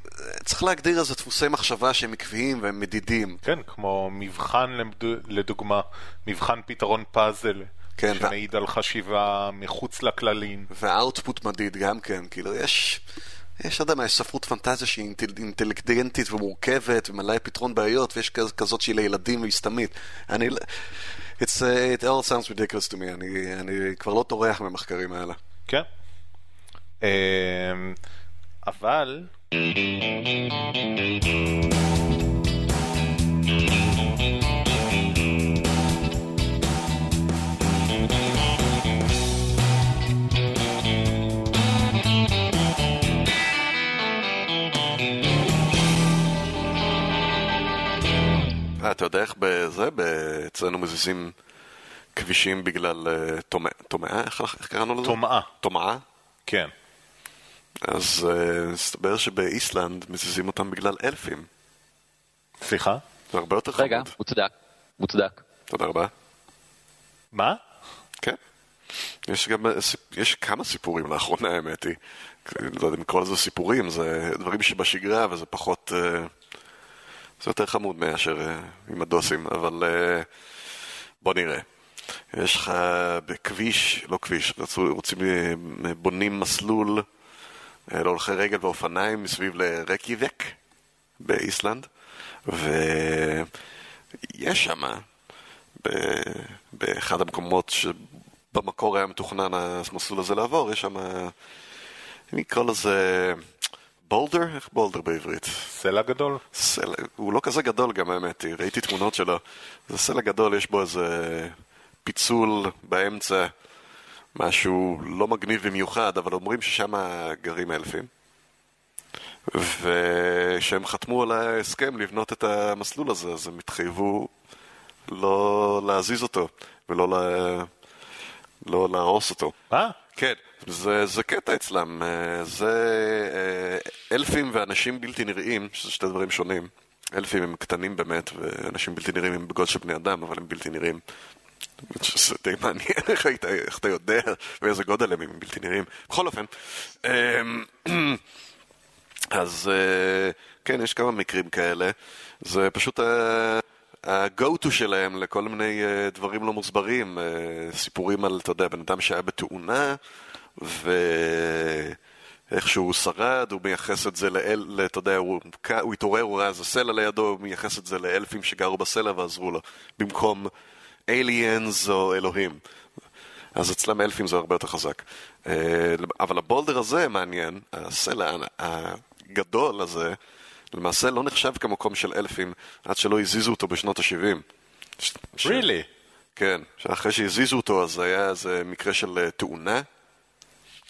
Speaker 1: צריך להגדיר איזה דפוסי מחשבה שהם עקביים והם מדידים.
Speaker 2: כן, כמו מבחן לדוגמה, מבחן פתרון פאזל. כן, שמעיד ו... על חשיבה מחוץ לכללים.
Speaker 1: והאוטפוט מדיד גם כן, כאילו יש... יש, אתה יודע יש ספרות פנטזיה שהיא אינטליגנטית ומורכבת ומלאה פתרון בעיות, ויש כזאת שהיא לילדים והסתמית. אני... It's, uh, it all sounds ridiculous to me, אני, אני כבר לא טורח מהמחקרים האלה.
Speaker 2: כן. אמ, אבל...
Speaker 1: אה, אתה יודע איך בזה, אצלנו מזיזים כבישים בגלל טומאה? איך קראנו לזה?
Speaker 2: טומאה.
Speaker 1: טומאה?
Speaker 2: כן.
Speaker 1: אז מסתבר uh, שבאיסלנד מזיזים אותם בגלל אלפים.
Speaker 2: סליחה?
Speaker 1: זה הרבה יותר חמוד.
Speaker 4: רגע, מוצדק. מוצדק.
Speaker 1: תודה רבה.
Speaker 2: מה?
Speaker 1: כן. יש גם, יש כמה סיפורים לאחרונה האמת היא. לא יודע אם לקרוא לזה סיפורים, זה דברים שבשגרה וזה פחות... Uh, זה יותר חמוד מאשר uh, עם הדוסים, אבל uh, בוא נראה. יש לך בכביש, לא כביש, רצו, רוצים, בונים מסלול להולכי רגל ואופניים מסביב לרקיבק באיסלנד, ויש שם, באחד המקומות שבמקור היה מתוכנן המסלול הזה לעבור, יש שם, אני אקרא לזה בולדר? איך בולדר בעברית?
Speaker 2: סלע גדול?
Speaker 1: סלע, הוא לא כזה גדול גם האמת ראיתי תמונות שלו. זה סלע גדול, יש בו איזה פיצול באמצע, משהו לא מגניב במיוחד, אבל אומרים ששם גרים אלפים. ושהם חתמו על ההסכם לבנות את המסלול הזה, אז הם התחייבו לא להזיז אותו ולא לה... לא להרוס אותו.
Speaker 2: מה?
Speaker 1: כן, זה, זה קטע אצלם. זה אלפים ואנשים בלתי נראים, שזה שתי דברים שונים. אלפים הם קטנים באמת, ואנשים בלתי נראים הם בגודל של בני אדם, אבל הם בלתי נראים. זה די מעניין איך, היית, איך אתה יודע ואיזה גודל הם, הם בלתי נראים. בכל אופן, אז כן, יש כמה מקרים כאלה. זה פשוט ה-go-to שלהם לכל מיני דברים לא מוסברים. סיפורים על, אתה יודע, בן אדם שהיה בתאונה, ואיכשהו הוא שרד, הוא מייחס את זה לאל, אתה יודע, הוא, הוא התעורר, הוא ראה איזה סלע לידו, הוא מייחס את זה לאלפים שגרו בסלע ועזרו לו, במקום aliens או אלוהים. אז אצלם אלפים זה הרבה יותר חזק. אה, אבל הבולדר הזה מעניין, הסלע הגדול הזה, למעשה לא נחשב כמקום של אלפים עד שלא הזיזו אותו בשנות ה-70.
Speaker 2: really?
Speaker 1: כן, שאחרי שהזיזו אותו אז היה איזה מקרה של אה, תאונה.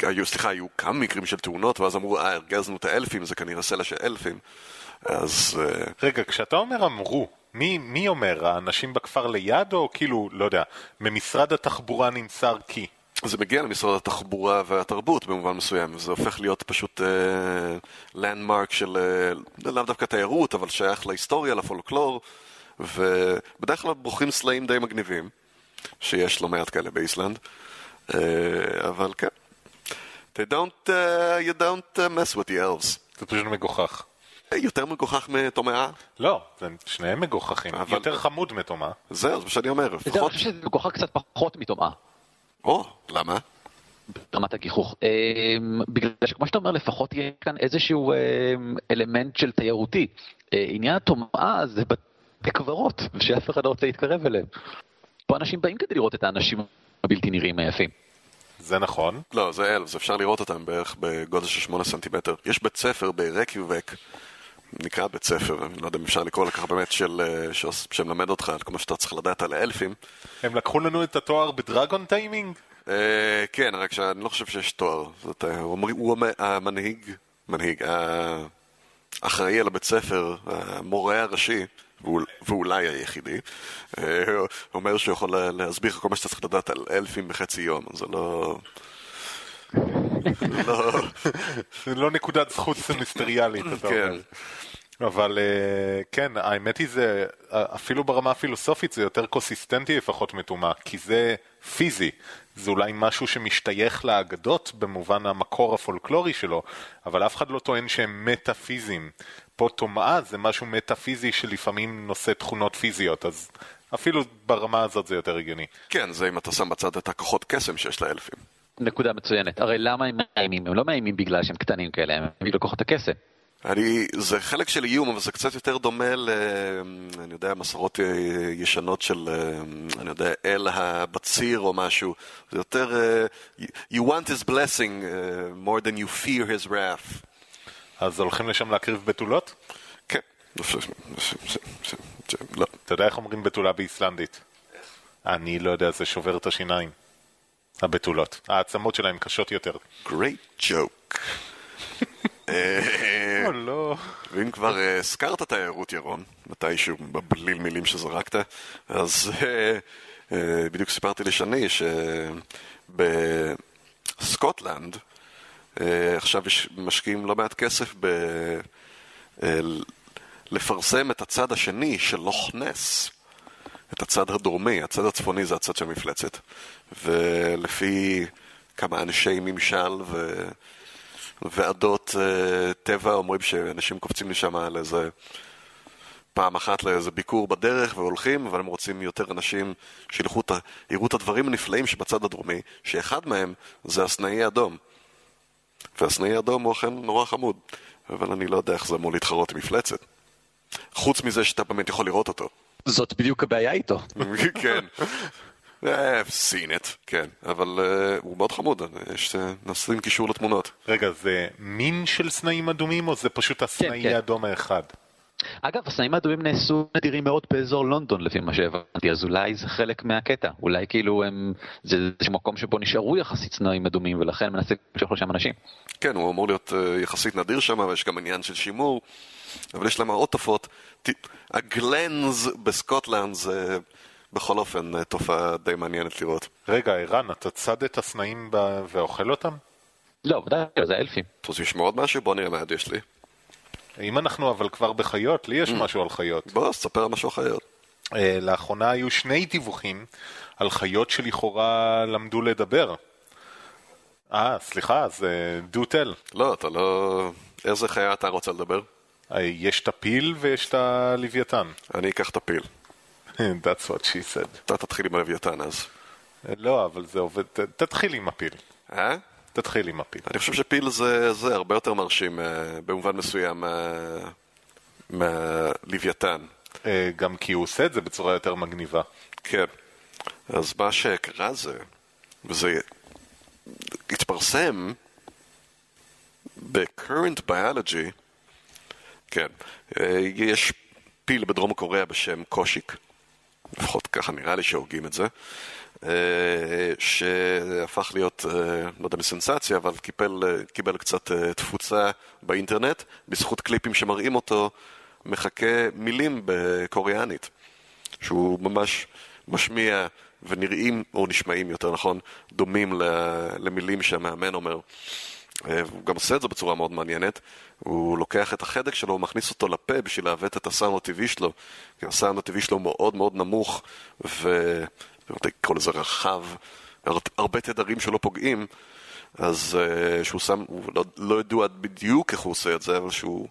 Speaker 1: היו, סליחה, היו כמה מקרים של תאונות, ואז אמרו, אה, הרגזנו את האלפים, זה כנראה סלע של אלפים. אז... אה,
Speaker 2: רגע, כשאתה אומר אמרו, מי, מי אומר? האנשים בכפר ליד, או כאילו, לא יודע, ממשרד התחבורה נמסר כי?
Speaker 1: זה מגיע למשרד התחבורה והתרבות במובן מסוים, וזה הופך להיות פשוט לנדמרק uh, של, uh, לאו דווקא תיירות, אבל שייך להיסטוריה, לפולקלור, ובדרך כלל ברוכים סלעים די מגניבים, שיש לא מעט כאלה באיסלנד, uh, אבל כן. They don't, uh, you don't mess with the elves.
Speaker 2: זה פשוט מגוחך.
Speaker 1: יותר מגוחך מטומאה?
Speaker 2: לא, זה שניהם מגוחכים. אבל... יותר חמוד מטומאה.
Speaker 1: זהו, זה מה שאני אומר.
Speaker 4: לפחות... אני חושב שזה מגוחך קצת פחות מטומאה.
Speaker 1: או, למה?
Speaker 4: ברמת הגיחוך. אמ, בגלל שכמו שאתה אומר, לפחות יהיה כאן איזשהו אמ, אלמנט של תיירותי. אה, עניין הטומאה זה בתי קברות, ושאף אחד לא רוצה להתקרב אליהם. פה אנשים באים כדי לראות את האנשים הבלתי נראים היפים.
Speaker 2: זה נכון.
Speaker 1: לא, זה אלף, אפשר לראות אותם בערך בגודל של 8 סנטימטר. יש בית ספר ברקיובק, נקרא בית ספר, אני לא יודע אם אפשר לקרוא לכך באמת, של, אה, שמלמד אותך על כל מה שאתה צריך לדעת על האלפים.
Speaker 2: הם לקחו לנו את התואר בדרגון טיימינג?
Speaker 1: אה, כן, רק שאני לא חושב שיש תואר. זאת, הוא, הוא המנהיג, מנהיג, האחראי על הבית ספר, המורה הראשי. ואולי היחידי, אה, אומר שהוא יכול להסביר לך כל מה שאתה צריך לדעת על אלפים בחצי יום, זה לא...
Speaker 2: לא... זה לא נקודת זכות סמיסטריאלית, אתה כן. אומר. אבל אה, כן, האמת היא זה, אפילו ברמה הפילוסופית זה יותר קוסיסטנטי לפחות מטומאה, כי זה פיזי, זה אולי משהו שמשתייך לאגדות במובן המקור הפולקלורי שלו, אבל אף אחד לא טוען שהם מטאפיזיים. פה טומאה זה משהו מטאפיזי שלפעמים נושא תכונות פיזיות, אז אפילו ברמה הזאת זה יותר הגיוני.
Speaker 1: כן, זה אם אתה שם בצד את הכוחות קסם שיש לאלפים.
Speaker 4: נקודה מצוינת. הרי למה הם מאיימים? הם לא מאיימים בגלל שהם קטנים כאלה, הם בגלל כוחות הקסם.
Speaker 1: אני, זה חלק של איום, אבל זה קצת יותר דומה ל... אני יודע, מסורות ישנות של, אני יודע, אל הבציר או משהו. זה יותר... You want his blessing more than you fear his wrath.
Speaker 2: אז הולכים לשם להקריב בתולות?
Speaker 1: כן.
Speaker 2: לא. אתה יודע איך אומרים בתולה באיסלנדית? אני לא יודע, זה שובר את השיניים. הבתולות. העצמות שלהם קשות יותר.
Speaker 1: Great joke.
Speaker 2: או לא.
Speaker 1: ואם כבר אה, הזכרת תיירות, ירון, מתישהו בבליל מילים שזרקת, אז אה, אה, בדיוק סיפרתי לשני שבסקוטלנד עכשיו משקיעים לא מעט כסף ב... לפרסם את הצד השני של לוך נס, את הצד הדרומי, הצד הצפוני זה הצד של המפלצת. ולפי כמה אנשי ממשל ו... ועדות uh, טבע אומרים שאנשים קופצים לשם על איזה פעם אחת לאיזה ביקור בדרך והולכים, אבל הם רוצים יותר אנשים שילכו, יראו את הדברים הנפלאים שבצד הדרומי, שאחד מהם זה הסנאי אדום. והסנאי אדום הוא אכן נורא חמוד, אבל אני לא יודע איך זה אמור להתחרות עם מפלצת. חוץ מזה שאתה באמת יכול לראות אותו.
Speaker 4: זאת בדיוק הבעיה איתו.
Speaker 1: כן. I've seen it, כן, אבל uh, הוא מאוד חמוד, יש נשים קישור לתמונות.
Speaker 2: רגע, זה מין של סנאים אדומים או זה פשוט הסנאי כן, כן. האדום האחד?
Speaker 4: אגב, הסנאים האדומים נעשו נדירים מאוד באזור לונדון לפי מה שהבנתי, אז אולי זה חלק מהקטע, אולי כאילו הם, זה איזשהו מקום שבו נשארו יחסית סנאים אדומים ולכן מנסה למשוך לשם אנשים.
Speaker 1: כן, הוא אמור להיות uh, יחסית נדיר שם, ויש גם עניין של שימור, אבל יש להם עוד תופעות. הגלנז בסקוטלנד זה... בכל אופן, אה, תופעה די מעניינת לראות.
Speaker 2: רגע, ערן, אתה צד את הסנאים ב... ואוכל אותם?
Speaker 4: לא, ודאי, זה אלפים.
Speaker 1: אתה רוצה לשמוע עוד משהו? בוא נראה מה עוד יש לי.
Speaker 2: אם אנחנו אבל כבר בחיות, לי יש mm. משהו על חיות.
Speaker 1: בוא, ספר על משהו על חיות.
Speaker 2: Uh, לאחרונה היו שני דיווחים על חיות שלכאורה למדו לדבר. אה, סליחה, זה דו טל.
Speaker 1: לא, אתה לא... איזה חיה אתה רוצה לדבר?
Speaker 2: Uh, יש את הפיל ויש את הלוויתן.
Speaker 1: אני אקח את הפיל.
Speaker 2: That's what she said.
Speaker 1: אתה תתחיל עם הלוויתן אז.
Speaker 2: לא, אבל זה עובד, תתחיל עם הפיל.
Speaker 1: אה?
Speaker 2: תתחיל עם הפיל.
Speaker 1: אני חושב שפיל זה, זה הרבה יותר מרשים אה, במובן מסוים מהלוויתן.
Speaker 2: אה, גם כי הוא עושה את זה בצורה יותר מגניבה.
Speaker 1: כן. אז מה שקרה זה, וזה התפרסם ב-current biology, כן, אה, יש פיל בדרום קוריאה בשם קושיק, לפחות ככה נראה לי שהורגים את זה, אה, שהפך להיות, אה, לא יודע מסנסציה, אבל קיבל, קיבל קצת תפוצה באינטרנט, בזכות קליפים שמראים אותו מחכה מילים בקוריאנית, שהוא ממש משמיע ונראים, או נשמעים יותר נכון, דומים למילים שהמאמן אומר. אה, הוא גם עושה את זה בצורה מאוד מעניינת. הוא לוקח את החדק שלו ומכניס אותו לפה בשביל לעוות את הסאונד הטבעי שלו. כי הסאונד הטבעי שלו מאוד מאוד נמוך, ו... קורא לזה רחב, הרבה תדרים שלא פוגעים. אז uh, שהוא שם, הוא לא, לא ידוע בדיוק איך הוא עושה את זה, אבל שהוא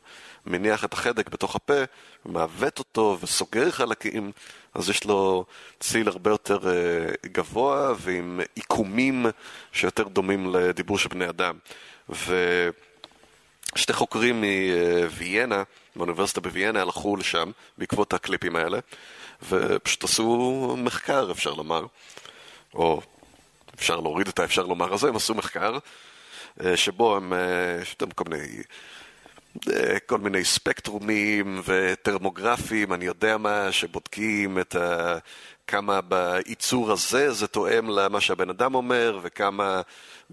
Speaker 1: מניח את החדק בתוך הפה, מעוות אותו וסוגר חלקים, אז יש לו ציל הרבה יותר uh, גבוה ועם עיקומים שיותר דומים לדיבור של בני אדם. ושתי חוקרים מוויאנה, מאוניברסיטה בוויאנה, הלכו לשם בעקבות הקליפים האלה, ופשוט עשו מחקר, אפשר לומר, או אפשר להוריד את האפשר לומר הזה, הם עשו מחקר אה, שבו הם, אה, יש להם כל מיני, אה, כל מיני ספקטרומים וטרמוגרפים, אני יודע מה, שבודקים את ה... כמה בייצור הזה זה תואם למה שהבן אדם אומר, וכמה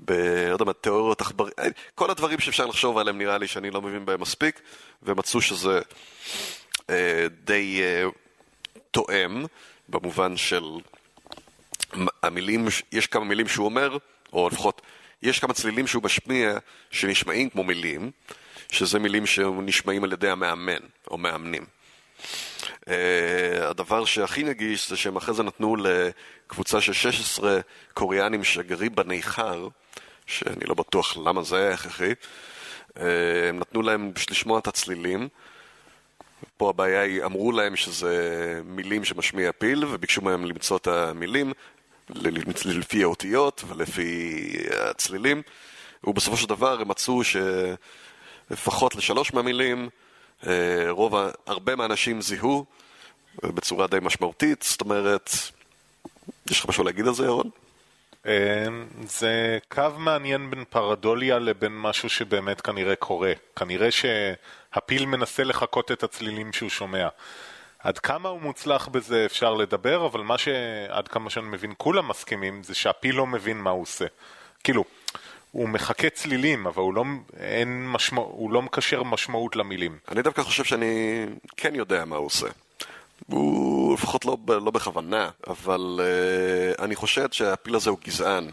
Speaker 1: ב... לא יודע מה, תיאוריות עכבר... כל הדברים שאפשר לחשוב עליהם נראה לי שאני לא מבין בהם מספיק, ומצאו שזה אה, די אה, תואם, במובן של המילים, יש כמה מילים שהוא אומר, או לפחות יש כמה צלילים שהוא משמיע שנשמעים כמו מילים, שזה מילים שנשמעים על ידי המאמן או מאמנים. Uh, הדבר שהכי נגיש זה שהם אחרי זה נתנו לקבוצה של 16 קוריאנים שגרים בניכר, שאני לא בטוח למה זה היה הכרחי, uh, הם נתנו להם לשמוע את הצלילים. פה הבעיה היא, אמרו להם שזה מילים שמשמיע פיל, וביקשו מהם למצוא את המילים, לפי האותיות ולפי הצלילים, ובסופו של דבר הם מצאו שלפחות לשלוש מהמילים, אה, רוב, הרבה מהאנשים זיהו בצורה די משמעותית, זאת אומרת, יש לך משהו להגיד על זה, ירון?
Speaker 2: אה, זה קו מעניין בין פרדוליה לבין משהו שבאמת כנראה קורה. כנראה שהפיל מנסה לחקות את הצלילים שהוא שומע. עד כמה הוא מוצלח בזה אפשר לדבר, אבל מה שעד כמה שאני מבין כולם מסכימים זה שהפיל לא מבין מה הוא עושה. כאילו, הוא מחכה צלילים, אבל הוא לא, משמע, הוא לא מקשר משמעות למילים.
Speaker 1: אני דווקא חושב שאני כן יודע מה הוא עושה. הוא לפחות לא, לא בכוונה, אבל uh, אני חושד שהפיל הזה הוא גזען.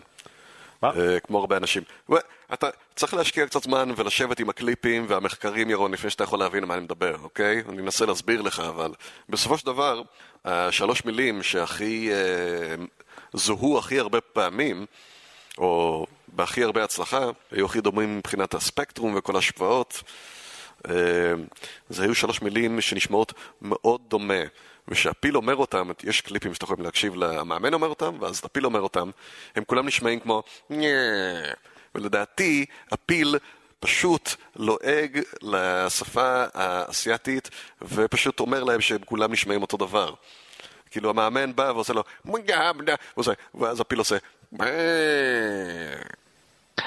Speaker 2: מה? Uh,
Speaker 1: כמו הרבה אנשים. אתה צריך להשקיע קצת זמן ולשבת עם הקליפים והמחקרים, ירון, לפני שאתה יכול להבין מה אני מדבר, אוקיי? אני אנסה להסביר לך, אבל בסופו של דבר, השלוש מילים שהכי uh, זוהו הכי הרבה פעמים, או בהכי הרבה הצלחה, היו הכי דומים מבחינת הספקטרום וכל ההשוואות. Uh, זה היו שלוש מילים שנשמעות מאוד דומה. ושהפיל אומר אותם, יש קליפים שאתם יכולים להקשיב למאמן אומר אותם, ואז הפיל אומר אותם, הם כולם נשמעים כמו ולדעתי הפיל פשוט לועג לשפה האסייתית ופשוט אומר להם שהם כולם נשמעים אותו דבר. כאילו המאמן בא ועושה לו ואז הפיל עושה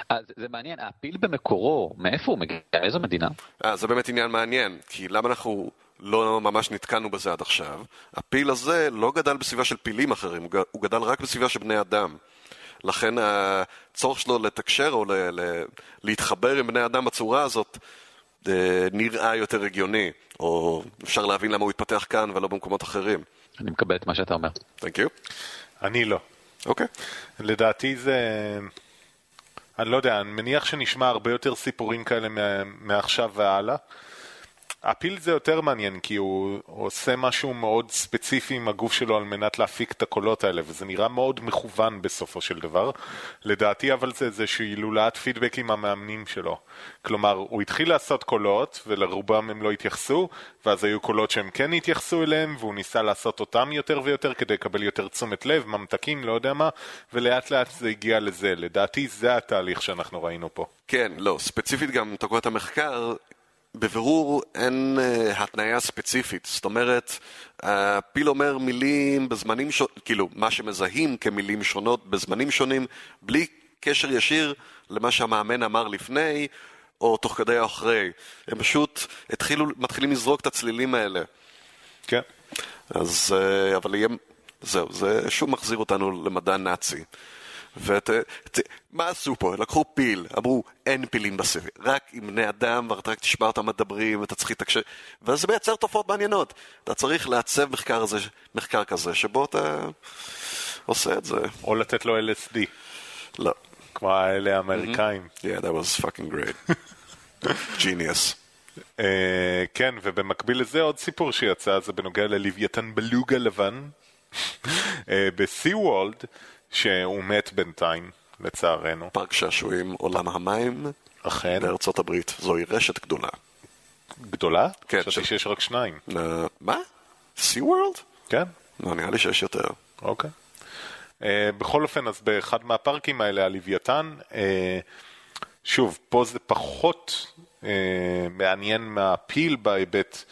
Speaker 4: אז זה מעניין, הפיל במקורו, מאיפה הוא מגיע? איזו מדינה?
Speaker 1: אה, זה באמת עניין מעניין, כי למה אנחנו לא ממש נתקענו בזה עד עכשיו? הפיל הזה לא גדל בסביבה של פילים אחרים, הוא גדל רק בסביבה של בני אדם. לכן הצורך שלו לתקשר או ל- ל- להתחבר עם בני אדם בצורה הזאת אה, נראה יותר הגיוני, או אפשר להבין למה הוא התפתח כאן ולא במקומות אחרים.
Speaker 4: אני מקבל את מה שאתה אומר.
Speaker 1: Thank you.
Speaker 2: אני לא.
Speaker 1: אוקיי. Okay.
Speaker 2: לדעתי זה... אני לא יודע, אני מניח שנשמע הרבה יותר סיפורים כאלה מעכשיו והלאה. הפיל זה יותר מעניין כי הוא, הוא עושה משהו מאוד ספציפי עם הגוף שלו על מנת להפיק את הקולות האלה וזה נראה מאוד מכוון בסופו של דבר. לדעתי אבל זה איזושהי הילולת פידבק עם המאמנים שלו. כלומר, הוא התחיל לעשות קולות ולרובם הם לא התייחסו ואז היו קולות שהם כן התייחסו אליהם והוא ניסה לעשות אותם יותר ויותר כדי לקבל יותר תשומת לב, ממתקים, לא יודע מה ולאט לאט זה הגיע לזה. לדעתי זה התהליך שאנחנו ראינו פה.
Speaker 1: כן, לא, ספציפית גם אתה המחקר בבירור אין uh, התניה ספציפית. זאת אומרת, הפיל אומר מילים בזמנים שונים, כאילו, מה שמזהים כמילים שונות בזמנים שונים, בלי קשר ישיר למה שהמאמן אמר לפני, או תוך כדי או אחרי. הם פשוט התחילו, מתחילים לזרוק את הצלילים האלה.
Speaker 2: כן.
Speaker 1: אז, uh, אבל יהיה, זהו, זה שוב מחזיר אותנו למדע נאצי. ומה עשו פה? לקחו פיל, אמרו אין פילים בסביב, רק עם בני אדם, ואתה רק תשמע אותם מדברים, ואתה צריך להתקשר, ואז זה מייצר תופעות מעניינות. אתה צריך לעצב מחקר, הזה, מחקר כזה, שבו אתה עושה את זה.
Speaker 2: או לתת לו LSD.
Speaker 1: לא.
Speaker 2: כמו האלה האמריקאים.
Speaker 1: Mm-hmm. Yeah, that was fucking great. Genius.
Speaker 2: Uh, כן, ובמקביל לזה עוד סיפור שיצא, זה בנוגע ללוויתן בלוגה לבן. uh, בסי וולד, שהוא מת בינתיים, לצערנו.
Speaker 1: פארק שעשועים עולם המים
Speaker 2: אכן.
Speaker 1: בארצות הברית. זוהי רשת גדולה.
Speaker 2: גדולה?
Speaker 1: כן,
Speaker 2: חשבתי שיש רק שניים.
Speaker 1: Uh, מה? סי וורלד?
Speaker 2: כן,
Speaker 1: לא, נראה לי שיש יותר.
Speaker 2: אוקיי. Uh, בכל אופן, אז באחד מהפארקים האלה, הלוויתן, uh, שוב, פה זה פחות uh, מעניין מהפיל בהיבט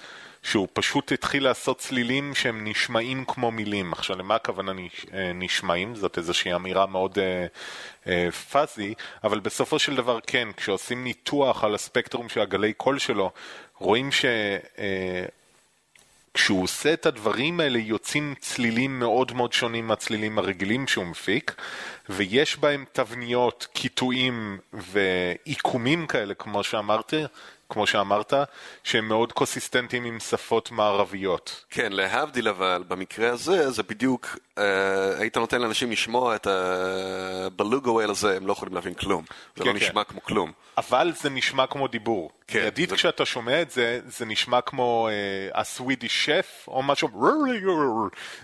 Speaker 2: שהוא פשוט התחיל לעשות צלילים שהם נשמעים כמו מילים. עכשיו, למה הכוונה אה, נשמעים? זאת איזושהי אמירה מאוד אה, אה, פאזי, אבל בסופו של דבר כן, כשעושים ניתוח על הספקטרום של הגלי קול שלו, רואים ש... אה, כשהוא עושה את הדברים האלה יוצאים צלילים מאוד מאוד שונים מהצלילים הרגילים שהוא מפיק ויש בהם תבניות, קיטועים ועיקומים כאלה כמו שאמרתי, כמו שאמרת, שהם מאוד קונסיסטנטיים עם שפות מערביות.
Speaker 1: כן, להבדיל אבל, במקרה הזה, זה בדיוק, אה, היית נותן לאנשים לשמוע את הבלוגו ווייל הזה, הם לא יכולים להבין כלום. זה
Speaker 2: כן,
Speaker 1: לא
Speaker 2: כן.
Speaker 1: נשמע כמו כלום.
Speaker 2: אבל זה נשמע כמו דיבור.
Speaker 1: כן,
Speaker 2: מיידית
Speaker 1: זה-
Speaker 2: כשאתה שומע את זה, זה נשמע כמו אה, הסווידיש שף או משהו,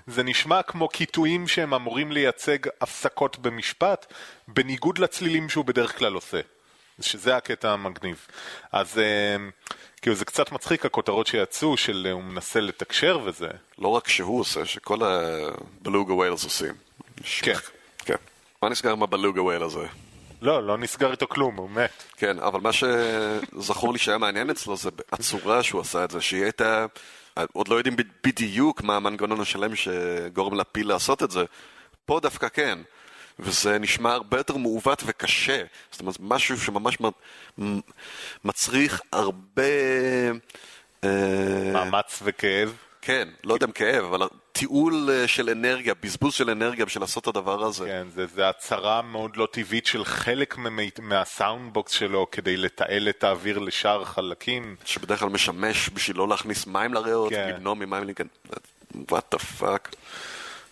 Speaker 2: זה נשמע כמו קיטויים שהם אמורים לייצג הפסקות במשפט, בניגוד לצלילים שהוא בדרך כלל עושה. שזה הקטע המגניב. אז אה, כאילו זה קצת מצחיק הכותרות שיצאו של אה, הוא מנסה לתקשר וזה.
Speaker 1: לא רק שהוא עושה, שכל הבלוגו וויילס עושים.
Speaker 2: כן.
Speaker 1: כן. מה נסגר עם הבלוגו ווייל הזה?
Speaker 2: לא, לא נסגר איתו כלום, הוא מת.
Speaker 1: כן, אבל מה שזכור לי שהיה מעניין אצלו זה הצורה שהוא עשה את זה, שהיא הייתה... עוד לא יודעים בדיוק מה המנגנון השלם שגורם לפיל לעשות את זה. פה דווקא כן. וזה נשמע הרבה יותר מעוות וקשה. זאת אומרת, משהו שממש מצריך הרבה... אה,
Speaker 2: מאמץ וכאב.
Speaker 1: כן, לא יודע אם כאב, אבל תיעול אה, של אנרגיה, בזבוז של אנרגיה בשביל לעשות את הדבר הזה.
Speaker 2: כן, זה, זה הסטה מאוד לא טבעית של חלק מה soundbox שלו כדי לתעל את האוויר לשאר חלקים.
Speaker 1: שבדרך כלל משמש בשביל לא להכניס מים לריאות,
Speaker 2: כן.
Speaker 1: למנוע ממים להיכנס. What the fuck.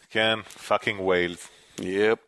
Speaker 2: כן, fucking whales.
Speaker 1: Yep.